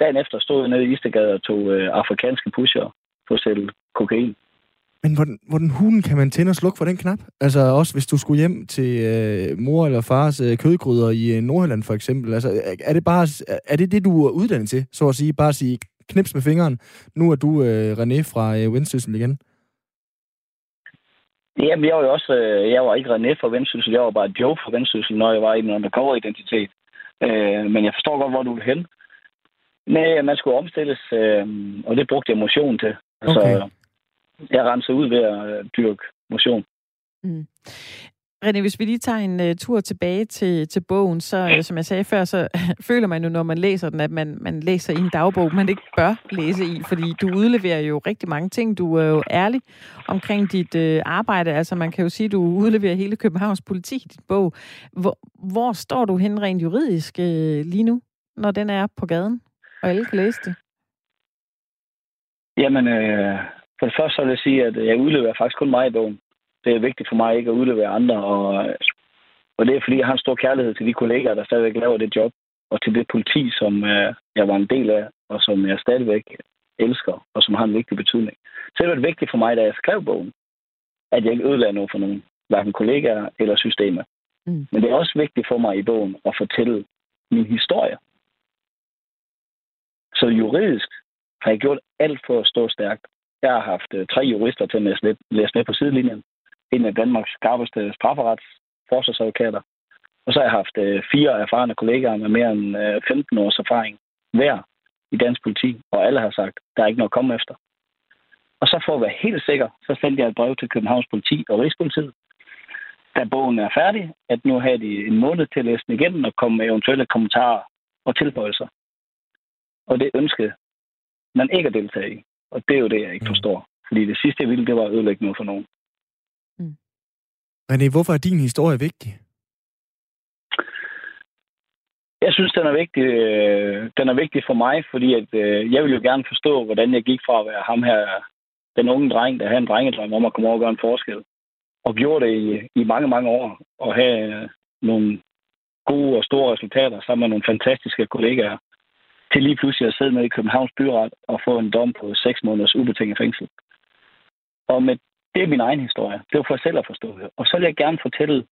dagen efter stod jeg nede i Istegade og tog øh, afrikanske pusher på at sælge kokain. Men hvordan, hvordan hulen kan man tænde og slukke for den knap? Altså også hvis du skulle hjem til øh, mor eller fars øh, kødgryder i øh, Nordjylland for eksempel. Altså, er det bare er det det, du er uddannet til, så at sige? Bare at sige knips med fingeren. Nu er du øh, René fra øh, Vendsyssel igen. Jamen, jeg var jo også, øh, jeg var ikke René fra Vendsyssel, jeg var bare Joe fra Vendsyssel, når jeg var i en undercover-identitet. Øh, men jeg forstår godt, hvor du vil hen. Nej, man skulle omstilles, øh, og det brugte jeg motion til. Altså, okay. jeg renser ud ved at øh, dyrke motion. Mm. René, hvis vi lige tager en uh, tur tilbage til, til bogen, så uh, som jeg sagde før, så uh, føler man jo, når man læser den, at man, man læser i en dagbog, man ikke bør læse i, fordi du udleverer jo rigtig mange ting. Du er jo ærlig omkring dit uh, arbejde. Altså man kan jo sige, at du udleverer hele Københavns politi i dit bog. Hvor, hvor står du hen rent juridisk uh, lige nu, når den er på gaden, og alle kan læse det? Jamen, øh, for det første så vil jeg sige, at jeg udleverer faktisk kun mig i bogen det er vigtigt for mig ikke at udlevere andre, og, og det er fordi, jeg har en stor kærlighed til de kollegaer, der stadigvæk laver det job, og til det politi, som øh, jeg var en del af, og som jeg stadigvæk elsker, og som har en vigtig betydning. Så det var vigtigt for mig, da jeg skrev bogen, at jeg ikke ødelagde noget for nogen, hverken kollegaer eller systemer. Mm. Men det er også vigtigt for mig i bogen at fortælle min historie. Så juridisk har jeg gjort alt for at stå stærkt. Jeg har haft øh, tre jurister til at læse med på sidelinjen en af Danmarks skarpeste strafferets forsvarsadvokater. Og så har jeg haft øh, fire erfarne kollegaer med mere end øh, 15 års erfaring hver i dansk politi, og alle har sagt, der er ikke noget at komme efter. Og så for at være helt sikker, så sendte jeg et brev til Københavns politi og Rigspolitiet, da bogen er færdig, at nu har de en måned til at læse den igen og komme med eventuelle kommentarer og tilføjelser. Og det ønskede man ikke at deltage i. Og det er jo det, jeg ikke mm. forstår. Fordi det sidste, jeg ville, det var at ødelægge noget for nogen. René, hvorfor er din historie vigtig? Jeg synes, den er vigtig. Øh, den er vigtig for mig, fordi at, øh, jeg vil jo gerne forstå, hvordan jeg gik fra at være ham her, den unge dreng, der havde en drengedrøm om at komme over og gøre en forskel. Og gjorde det i, i mange, mange år. Og have øh, nogle gode og store resultater sammen med nogle fantastiske kollegaer. Til lige pludselig at sidde med i Københavns Byret og få en dom på 6 måneders ubetinget fængsel. Og med det er min egen historie. Det var for selv at forstå det. Og så vil jeg gerne fortælle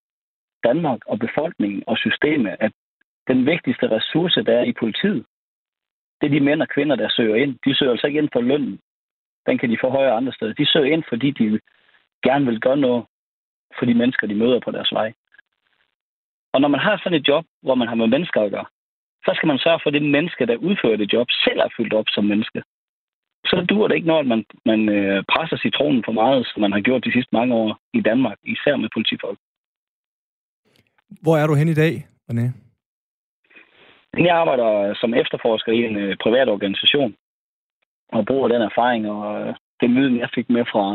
Danmark og befolkningen og systemet, at den vigtigste ressource, der er i politiet, det er de mænd og kvinder, der søger ind. De søger altså ikke ind for lønnen. Den kan de få højere andre steder. De søger ind, fordi de gerne vil gøre noget for de mennesker, de møder på deres vej. Og når man har sådan et job, hvor man har med mennesker at gøre, så skal man sørge for, at det menneske, der udfører det job, selv er fyldt op som menneske så dur det ikke, når man, man øh, presser citronen for meget, som man har gjort de sidste mange år i Danmark, især med politifolk. Hvor er du hen i dag, René? Jeg arbejder som efterforsker i en øh, privat organisation, og bruger den erfaring og øh, den viden, jeg fik med fra,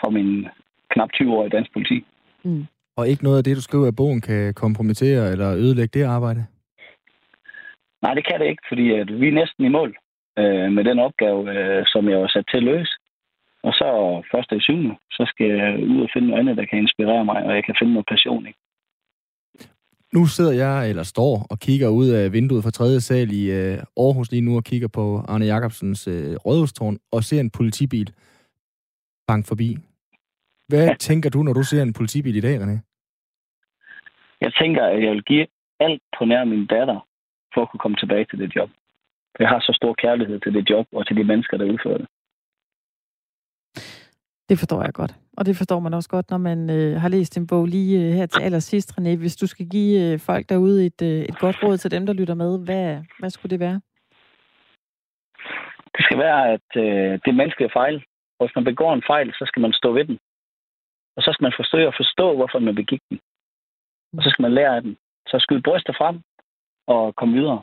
fra min knap 20 år i dansk politi. Mm. Og ikke noget af det, du skriver i bogen, kan kompromittere eller ødelægge det arbejde? Nej, det kan det ikke, fordi at vi er næsten i mål øh, med den opgave, øh, som jeg var sat til at løse. Og så første i syvende, så skal jeg ud og finde noget andet, der kan inspirere mig, og jeg kan finde noget passion i. Nu sidder jeg, eller står, og kigger ud af vinduet fra tredje sal i øh, Aarhus lige nu, og kigger på Arne Jacobsens øh, rådhustårn, og ser en politibil bank forbi. Hvad ja. tænker du, når du ser en politibil i dag, René? Jeg tænker, at jeg vil give alt på nær min datter, for at kunne komme tilbage til det job. Jeg har så stor kærlighed til det job og til de mennesker, der udfører det. Det forstår jeg godt. Og det forstår man også godt, når man øh, har læst en bog lige øh, her til allersidst, René. Hvis du skal give øh, folk derude et, øh, et godt råd til dem, der lytter med, hvad, hvad skulle det være? Det skal være, at øh, det menneskelige fejl. Og hvis man begår en fejl, så skal man stå ved den. Og så skal man forsøge at forstå, hvorfor man begik den. Og så skal man lære af den. Så skyde brystet frem og komme videre.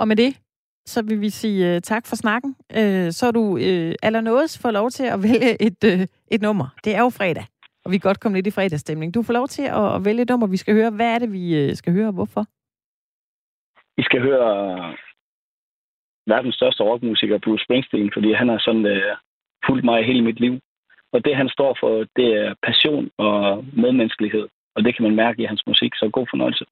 Og med det, så vil vi sige uh, tak for snakken. Uh, så er du uh, allernådes for lov til at vælge et, uh, et nummer. Det er jo fredag, og vi kan godt komme lidt i fredagsstemning. Du får lov til at, at vælge et nummer, vi skal høre. Hvad er det, vi uh, skal høre, og hvorfor? Vi skal høre verdens største rockmusiker, Bruce Springsteen, fordi han har sådan uh, fulgt mig hele mit liv. Og det, han står for, det er passion og medmenneskelighed. Og det kan man mærke i hans musik, så god fornøjelse.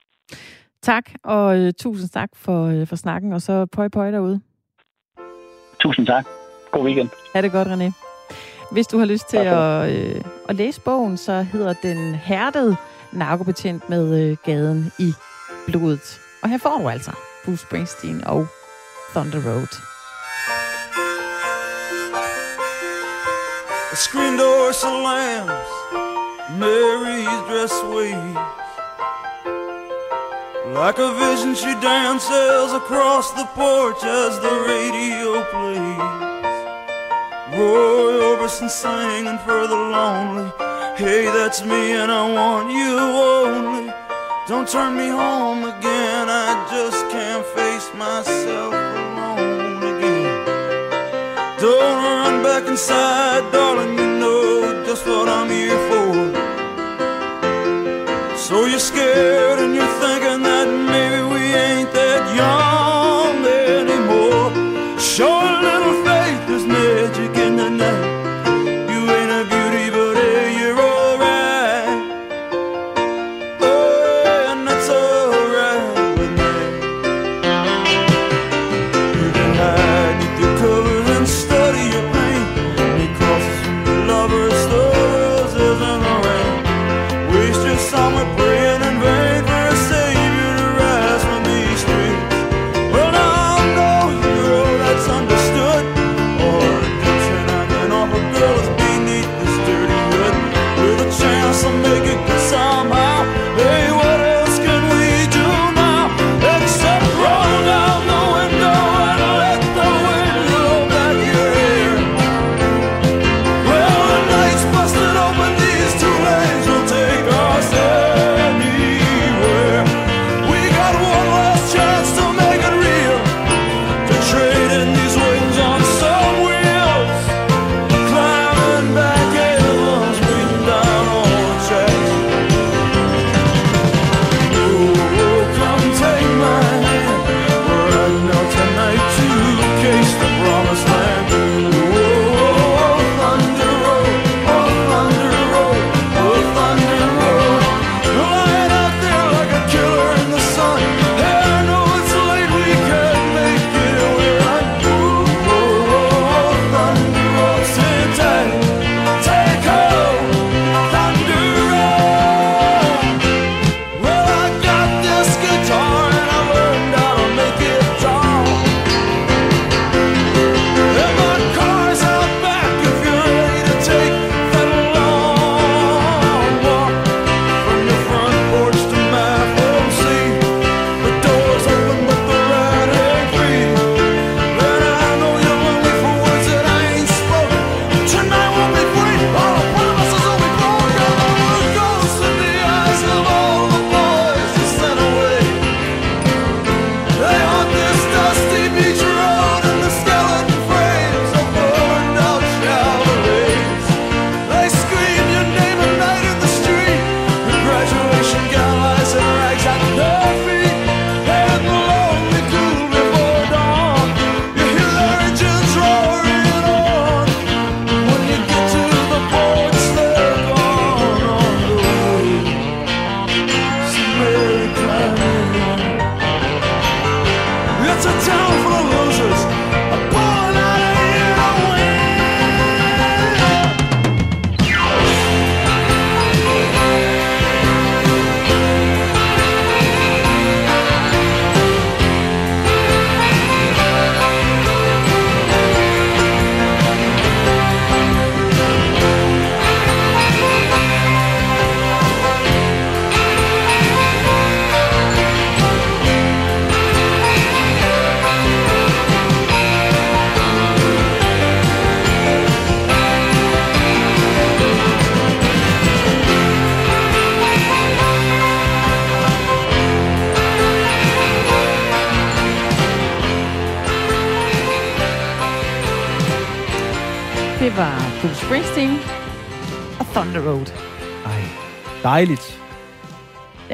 Tak, og øh, tusind tak for, øh, for snakken, og så pøj pøj derude. Tusind tak. God weekend. Ha' det godt, René. Hvis du har lyst til at, øh, at læse bogen, så hedder den Hærdet narkobetjent med øh, gaden i blodet. Og her får du altså Bruce Springsteen og Thunder Road. The screen door slams, Mary's dress waves. Like a vision she dances across the porch as the radio plays. Roy Orbison singing for the lonely. Hey, that's me and I want you only. Don't turn me home again, I just can't face myself alone again. Don't run back inside, darling, you know just what I'm here for. So you're scared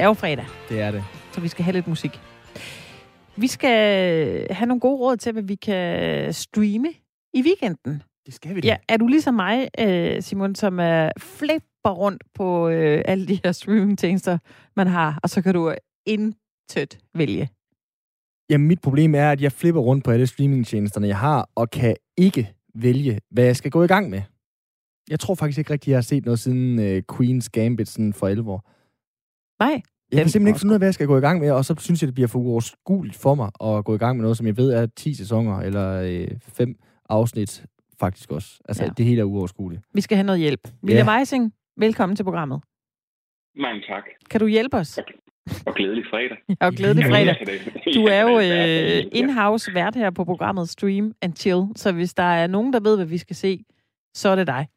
er jo fredag. Det er det. Så vi skal have lidt musik. Vi skal have nogle gode råd til, hvad vi kan streame i weekenden. Det skal vi da. Ja, er du ligesom mig, øh, Simon, som er flipper rundt på øh, alle de her streamingtjenester, man har, og så kan du intet vælge? Jamen, mit problem er, at jeg flipper rundt på alle streamingtjenesterne, jeg har, og kan ikke vælge, hvad jeg skal gå i gang med. Jeg tror faktisk ikke rigtig, jeg har set noget siden øh, Queen's Gambit sådan for 11 år. Nej. Jeg kan simpelthen ikke finde ud af, hvad jeg skal gå i gang med, og så synes jeg, det bliver for uoverskueligt for mig at gå i gang med noget, som jeg ved er 10 sæsoner, eller øh, 5 afsnit faktisk også. Altså, Ja. ja. det hele er uoverskueligt. Vi skal have noget hjælp. William Ja. Eising, velkommen til programmet. Mange tak, Kan du hjælpe os? og glædelig fredag. Jo glædet dig fredag. Du er jo øh, Ja. in-house vært her på programmet Stream and Chill, så hvis der er nogen, der ved, hvad vi skal se, så er det dig.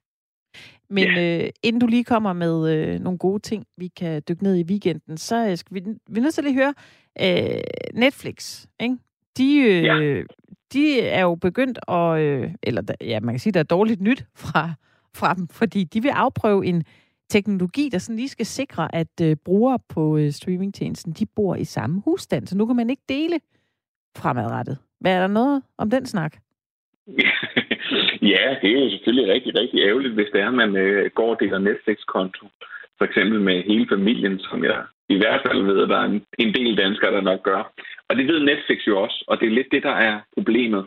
Men øh, inden du lige kommer med øh, nogle gode ting, vi kan dykke ned i weekenden, så øh, skal vi, vi er nødt til lige at høre øh, Netflix. Ikke? De, øh, Ja. de er jo begyndt at, øh, eller ja, man kan sige, der er dårligt nyt fra, fra dem, fordi de vil afprøve en teknologi, der sådan lige skal sikre, at øh, brugere på øh, streamingtjenesten, de bor i samme husstand, så nu kan man ikke dele fremadrettet. Hvad er der noget om den snak? ja, det er jo selvfølgelig rigtig, rigtig ærgerligt, hvis det er, at man øh, går og deler Netflix-konto. For eksempel med hele familien, som jeg i hvert fald ved, at der er en, en del danskere, der nok gør. Og det ved Netflix jo også, og det er lidt det, der er problemet.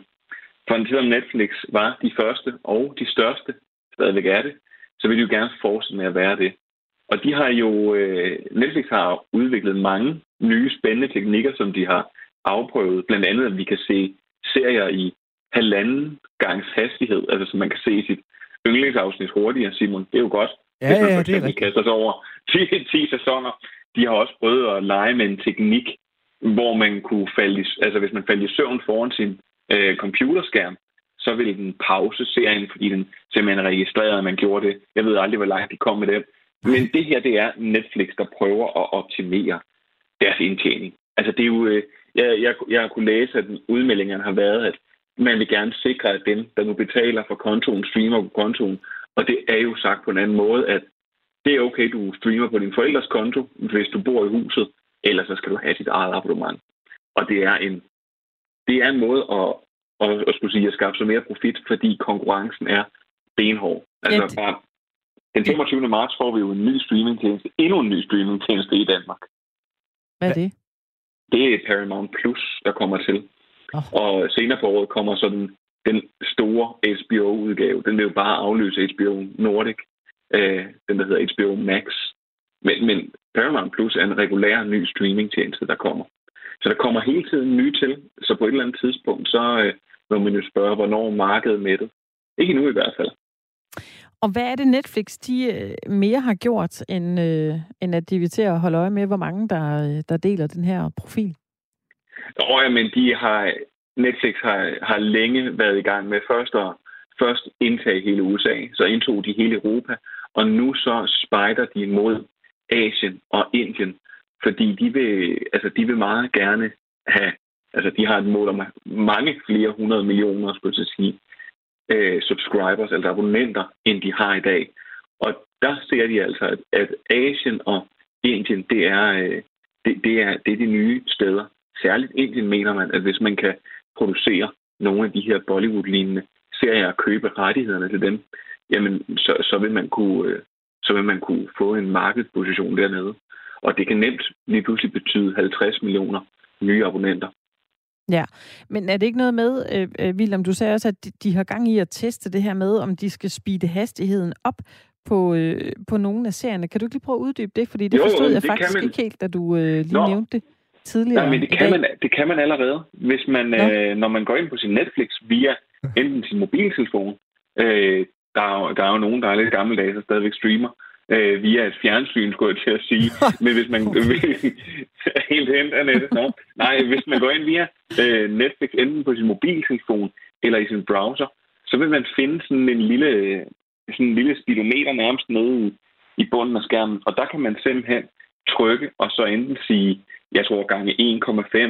For selvom Netflix var de første og de største, stadigvæk er det, så vil de jo gerne fortsætte med at være det. Og de har jo, øh, Netflix har udviklet mange nye spændende teknikker, som de har afprøvet. Blandt andet, at vi kan se serier i halvanden gangs hastighed, altså så man kan se sit yndlingsafsnit hurtigere, Simon. Det er jo godt. Ja, Hvis man ja, for det eksempel rigtigt. kaster sig over 10, 10 sæsoner. De har også prøvet at lege med en teknik, hvor man kunne falde i, altså hvis man faldt i søvn foran sin øh, computerskærm, så ville den pause serien, fordi den simpelthen registrerede, at man gjorde det. Jeg ved aldrig, hvor langt de kom med det. Men det her, det er Netflix, der prøver at optimere deres indtjening. Altså det er jo, øh, jeg, jeg, jeg har kunne læse, at udmeldingerne har været, at man vil gerne sikre, at dem, der nu betaler for kontoen, streamer på kontoen. Og det er jo sagt på en anden måde, at det er okay, du streamer på din forældres konto, hvis du bor i huset, ellers så skal du have dit eget abonnement. Og det er en, det er en måde at, at, at skulle sige, at skaffe sig mere profit, fordi konkurrencen er benhård. Altså Ja, det- bare, den 25. marts får vi jo en ny streamingtjeneste, endnu en ny streamingtjeneste i Danmark. Hvad er det? Det er Paramount Plus, der kommer til. Og senere på året kommer så den, den store HBO-udgave. Den vil jo bare afløse HBO Nordic, øh, den der hedder HBO Max. Men, men Paramount Plus er en regulær ny streamingtjeneste, der kommer. Så der kommer hele tiden nye til. Så på et eller andet tidspunkt, så øh, må man jo spørge, hvornår markedet med det. Ikke nu i hvert fald. Og hvad er det Netflix, de øh, mere har gjort, end, øh, end at de vil til at holde øje med, hvor mange der, øh, der deler den her profil? Nå ja, men de har, Netflix har, har længe været i gang med først at først indtage hele USA, så indtog de hele Europa, og nu så spejder de mod Asien og Indien, fordi de vil, altså de vil meget gerne have, altså de har et mål om mange flere hundrede millioner, skulle jeg sige, øh, subscribers, altså abonnenter, end de har i dag. Og der ser de altså, at, at Asien og Indien, det er, øh, det, det, er, det er de nye steder. Særligt Indien mener man, at hvis man kan producere nogle af de her Bollywood-lignende serier og købe rettighederne til dem, jamen så, så, vil man kunne, øh, så vil man kunne få en markedsposition dernede. Og det kan nemt lige pludselig betyde 50 millioner nye abonnenter. Ja, men er det ikke noget med, øh, øh, William, du sagde også, at de, de har gang i at teste det her med, om de skal speede hastigheden op på, øh, på nogle af serierne. Kan du ikke lige prøve at uddybe det? Fordi det Jo, forstod jeg det faktisk man. ikke helt, da du øh, lige Nå. nævnte det tidligere Nej, men det kan, man, det kan man allerede, hvis man, Nå. øh, når man går ind på sin Netflix via enten sin mobiltelefon, øh, der, er jo, der er jo nogen, der er lidt gammeldags og stadigvæk streamer, øh, via et fjernsyn, skulle jeg til at sige. Men hvis man... helt hen, Annette. Nå. Nej, hvis man går ind via øh, Netflix, enten på sin mobiltelefon eller i sin browser, så vil man finde sådan en lille, sådan en lille speedometer nærmest nede i, i bunden af skærmen. Og der kan man simpelthen trykke og så enten sige, jeg tror gange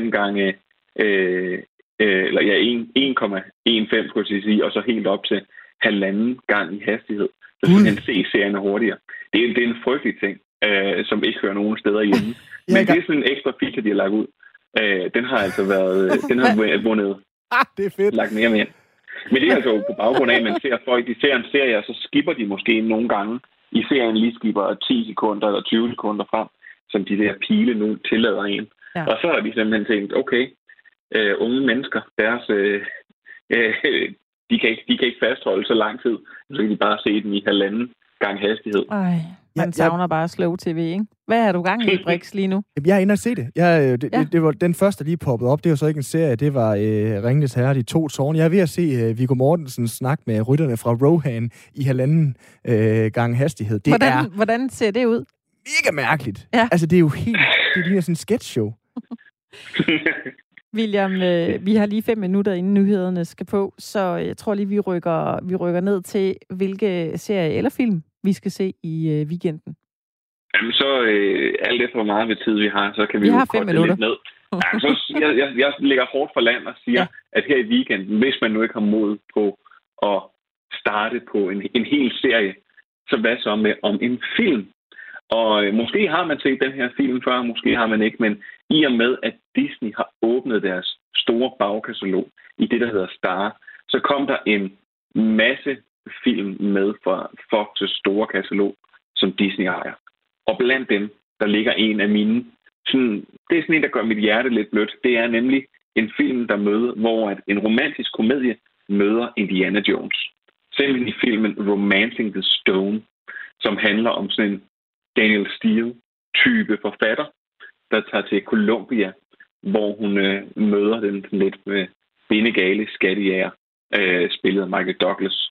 1,5 gange, øh, øh, eller ja, 1,15 skulle jeg sige, og så helt op til halvanden gang i hastighed. Så Gud. kan se serierne hurtigere. Det er, det er en frygtelig ting, øh, som ikke hører nogen steder hjemme. Men det er sådan en ekstra feature, de har lagt ud. Øh, den har altså været, øh, den har vu- vundet Ah, det er fedt. lagt mere med ind. Men det er altså på baggrund af, at man ser folk, de ser en serie, og så skipper de måske nogle gange i serien lige skipper 10 sekunder eller 20 sekunder frem, som de der pile nu tillader en. Ja. Og så har vi simpelthen tænkt, okay, øh, unge mennesker, deres, øh, øh, de, kan ikke, de kan ikke fastholde så lang tid, så kan de bare se den i halvanden gang hastighed. Ej, man jeg- savner bare slow tv, ikke? Hvad er du gang i, Brix, lige nu? Jamen, Jeg er inde og se det. Jeg, øh, det, Ja. det, det var den første, der lige poppede op. Det var så ikke en serie, det var øh, Ringnes Herre, de to tårne. Jeg er ved at se øh, Viggo Mortensen snak med rytterne fra Rohan i halvanden øh, gang hastighed. Det hvordan, er hvordan ser det ud? Mega mærkeligt. Ja. Altså, det er jo helt... Det ligner sådan en sketch-show. William, øh, vi har lige fem minutter, inden nyhederne skal på, så jeg tror lige, vi rykker, vi rykker ned til, hvilke serie eller film vi skal se i øh, weekenden. Jamen så, øh, alt efter hvor meget ved tid vi har, så kan vi, Vi jo har fem minutter. lidt ned. Jamen, så, jeg, jeg, jeg ligger hårdt for land og siger, Ja. ja. at her i weekenden, hvis man nu ikke har mod på at starte på en, en hel serie, så hvad så med om en film? Og øh, måske har man set den her film før, måske har man ikke, men i og med, at Disney har åbnet deres store bagkatalog i det, der hedder Star, så kom der en masse film med fra Fox' store katalog, som Disney ejer. Og blandt dem, der ligger en af mine, sådan, det er sådan en, der gør mit hjerte lidt blødt. Det er nemlig en film, der møder, hvor at en romantisk komedie møder Indiana Jones. Simpelthen i filmen Romancing the Stone, som handler om sådan en Daniel Steele-type forfatter, der tager til Columbia, hvor hun øh, møder den lidt med bindegale skattejæger, øh, spillet af Michael Douglas.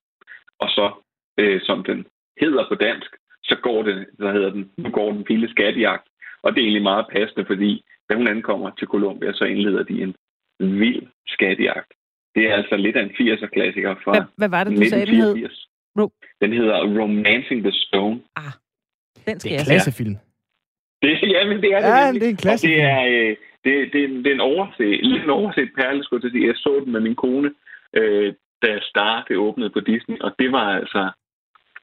Og så, øh, som den hedder på dansk, så går det, så hedder den, nu går den vilde skattejagt. Og det er egentlig meget passende, fordi da hun ankommer til Columbia, så indleder de en vild skattejagt. Det er altså lidt af en 80'er-klassiker fra Hvad, hvad var det, du sagde, den hed? 1984. Den hedder Romancing the Stone. Den Det skal er jeg en se. klassefilm. Det, ja, men det er det Ja, det er en Og klassefilm. det er, øh, det, det, det er en overset, lidt en overset perle, skulle jeg til at sige. Jeg så den med min kone, øh, da Star det åbnede på Disney, og det var altså,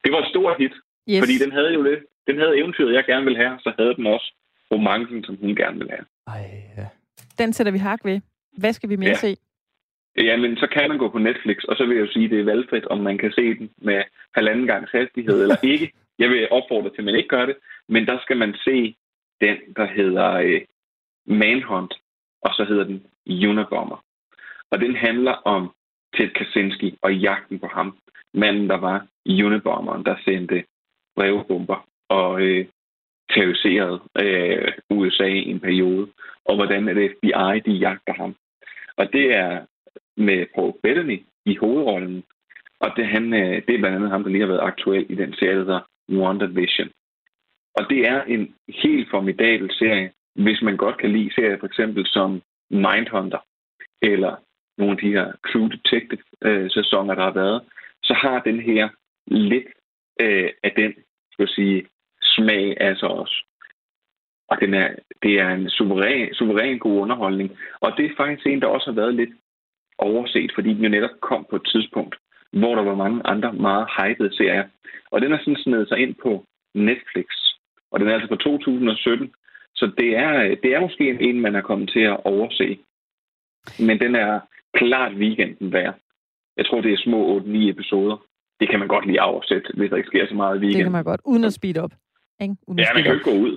det var et stort hit, Yes. fordi den havde jo lidt, den havde eventyret, jeg gerne ville have, så havde den også romancen, som hun gerne ville have. Ej, ja. Den sætter vi hak ved. Hvad skal vi mere Ja. se? Ja, men så kan man gå på Netflix, og så vil jeg jo sige, at det er valgfrit, om man kan se den med halvanden gangs hastighed eller ikke. Jeg vil opfordre til, at man ikke gør det, men der skal man se den, der hedder øh, Manhunt, og så hedder den Unabomber. Og den handler om Ted Kaczynski og jagten på ham. Manden, der var Unabomberen, der sendte brevbomber og øh, terroriserede øh, USA i en periode. Og hvordan det FBI, de jagter ham. Og det er med Paul Bettany i hovedrollen. Og det, han, øh, det er blandt andet ham, der lige har været aktuel i den serie, der WandaVision. Og det er en helt formidabel serie, hvis man godt kan lide serier for eksempel som Mindhunter, eller nogle af de her True Detective-sæsoner, der har været, så har den her lidt øh, af den, skal jeg sige, smag altså også. Og den er, det er en suveræn, suveræn god underholdning. Og det er faktisk en, der også har været lidt overset, fordi den jo netop kom på et tidspunkt, hvor der var mange andre meget hypede serier. Og den er sådan snedet sig ind på Netflix. Og den er altså fra 2017. Så det er, det er måske en, man er kommet til at overse. Men den er klart weekenden værd. Jeg tror, det er små 8-9 episoder. Det kan man godt lige oversætte, hvis der ikke sker så meget i Det weekenden. kan man godt. Uden at speed op. Ikke? Uden Ja, man kan jo ikke gå ud.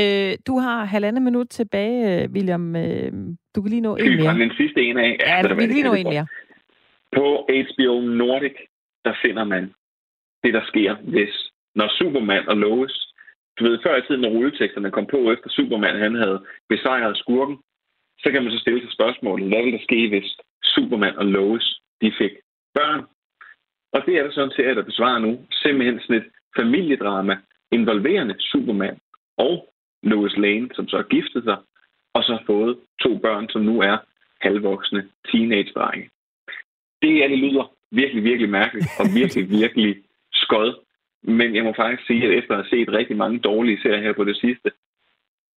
Øh, du har halvandet minut tilbage, øh, William. Øh, du kan lige nå en Skal vi mere. den sidste en af? Ja, ved vi kan det lige nå en mere. På HBO Nordic, der finder man det, der sker, hvis når Superman og Lois, du ved, før i tiden, når rulleteksterne kom på, efter Superman han havde besejret skurken, så kan man så stille sig spørgsmålet, hvad ville der ske, hvis Superman og Lois, de fik børn? Og det er der sådan til, at der besvarer nu simpelthen sådan et familiedrama, involverende Superman og Lois Lane, som så har giftet sig, og så har fået to børn, som nu er halvvoksne teenage-drenge. Det er, det lyder virkelig, virkelig mærkeligt, og virkelig, virkelig skød. Men jeg må faktisk sige, at efter at have set rigtig mange dårlige serier her på det sidste,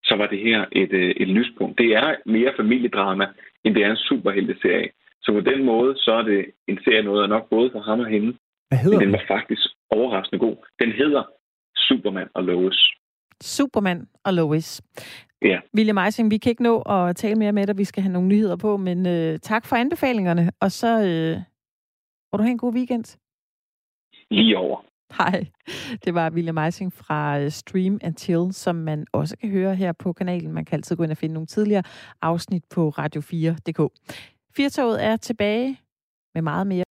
så var det her et, øh, et lyspunkt. Det er mere familiedrama, end det er en superhelteserie. Så på den måde, så er det en serie noget, nok både for ham og hende, Hvad hedder men den? var faktisk overraskende god. Den hedder Superman og Lois. Superman og Lois. Ja. William Eising, vi kan ikke nå at tale mere med dig. Vi skal have nogle nyheder på, men øh, tak for anbefalingerne. Og så øh, må du have en god weekend. Lige over. Hej. Det var William Eising fra øh, Stream and Chill, som man også kan høre her på kanalen. Man kan altid gå ind og finde nogle tidligere afsnit på radio4.dk. Firtoget er tilbage med meget mere.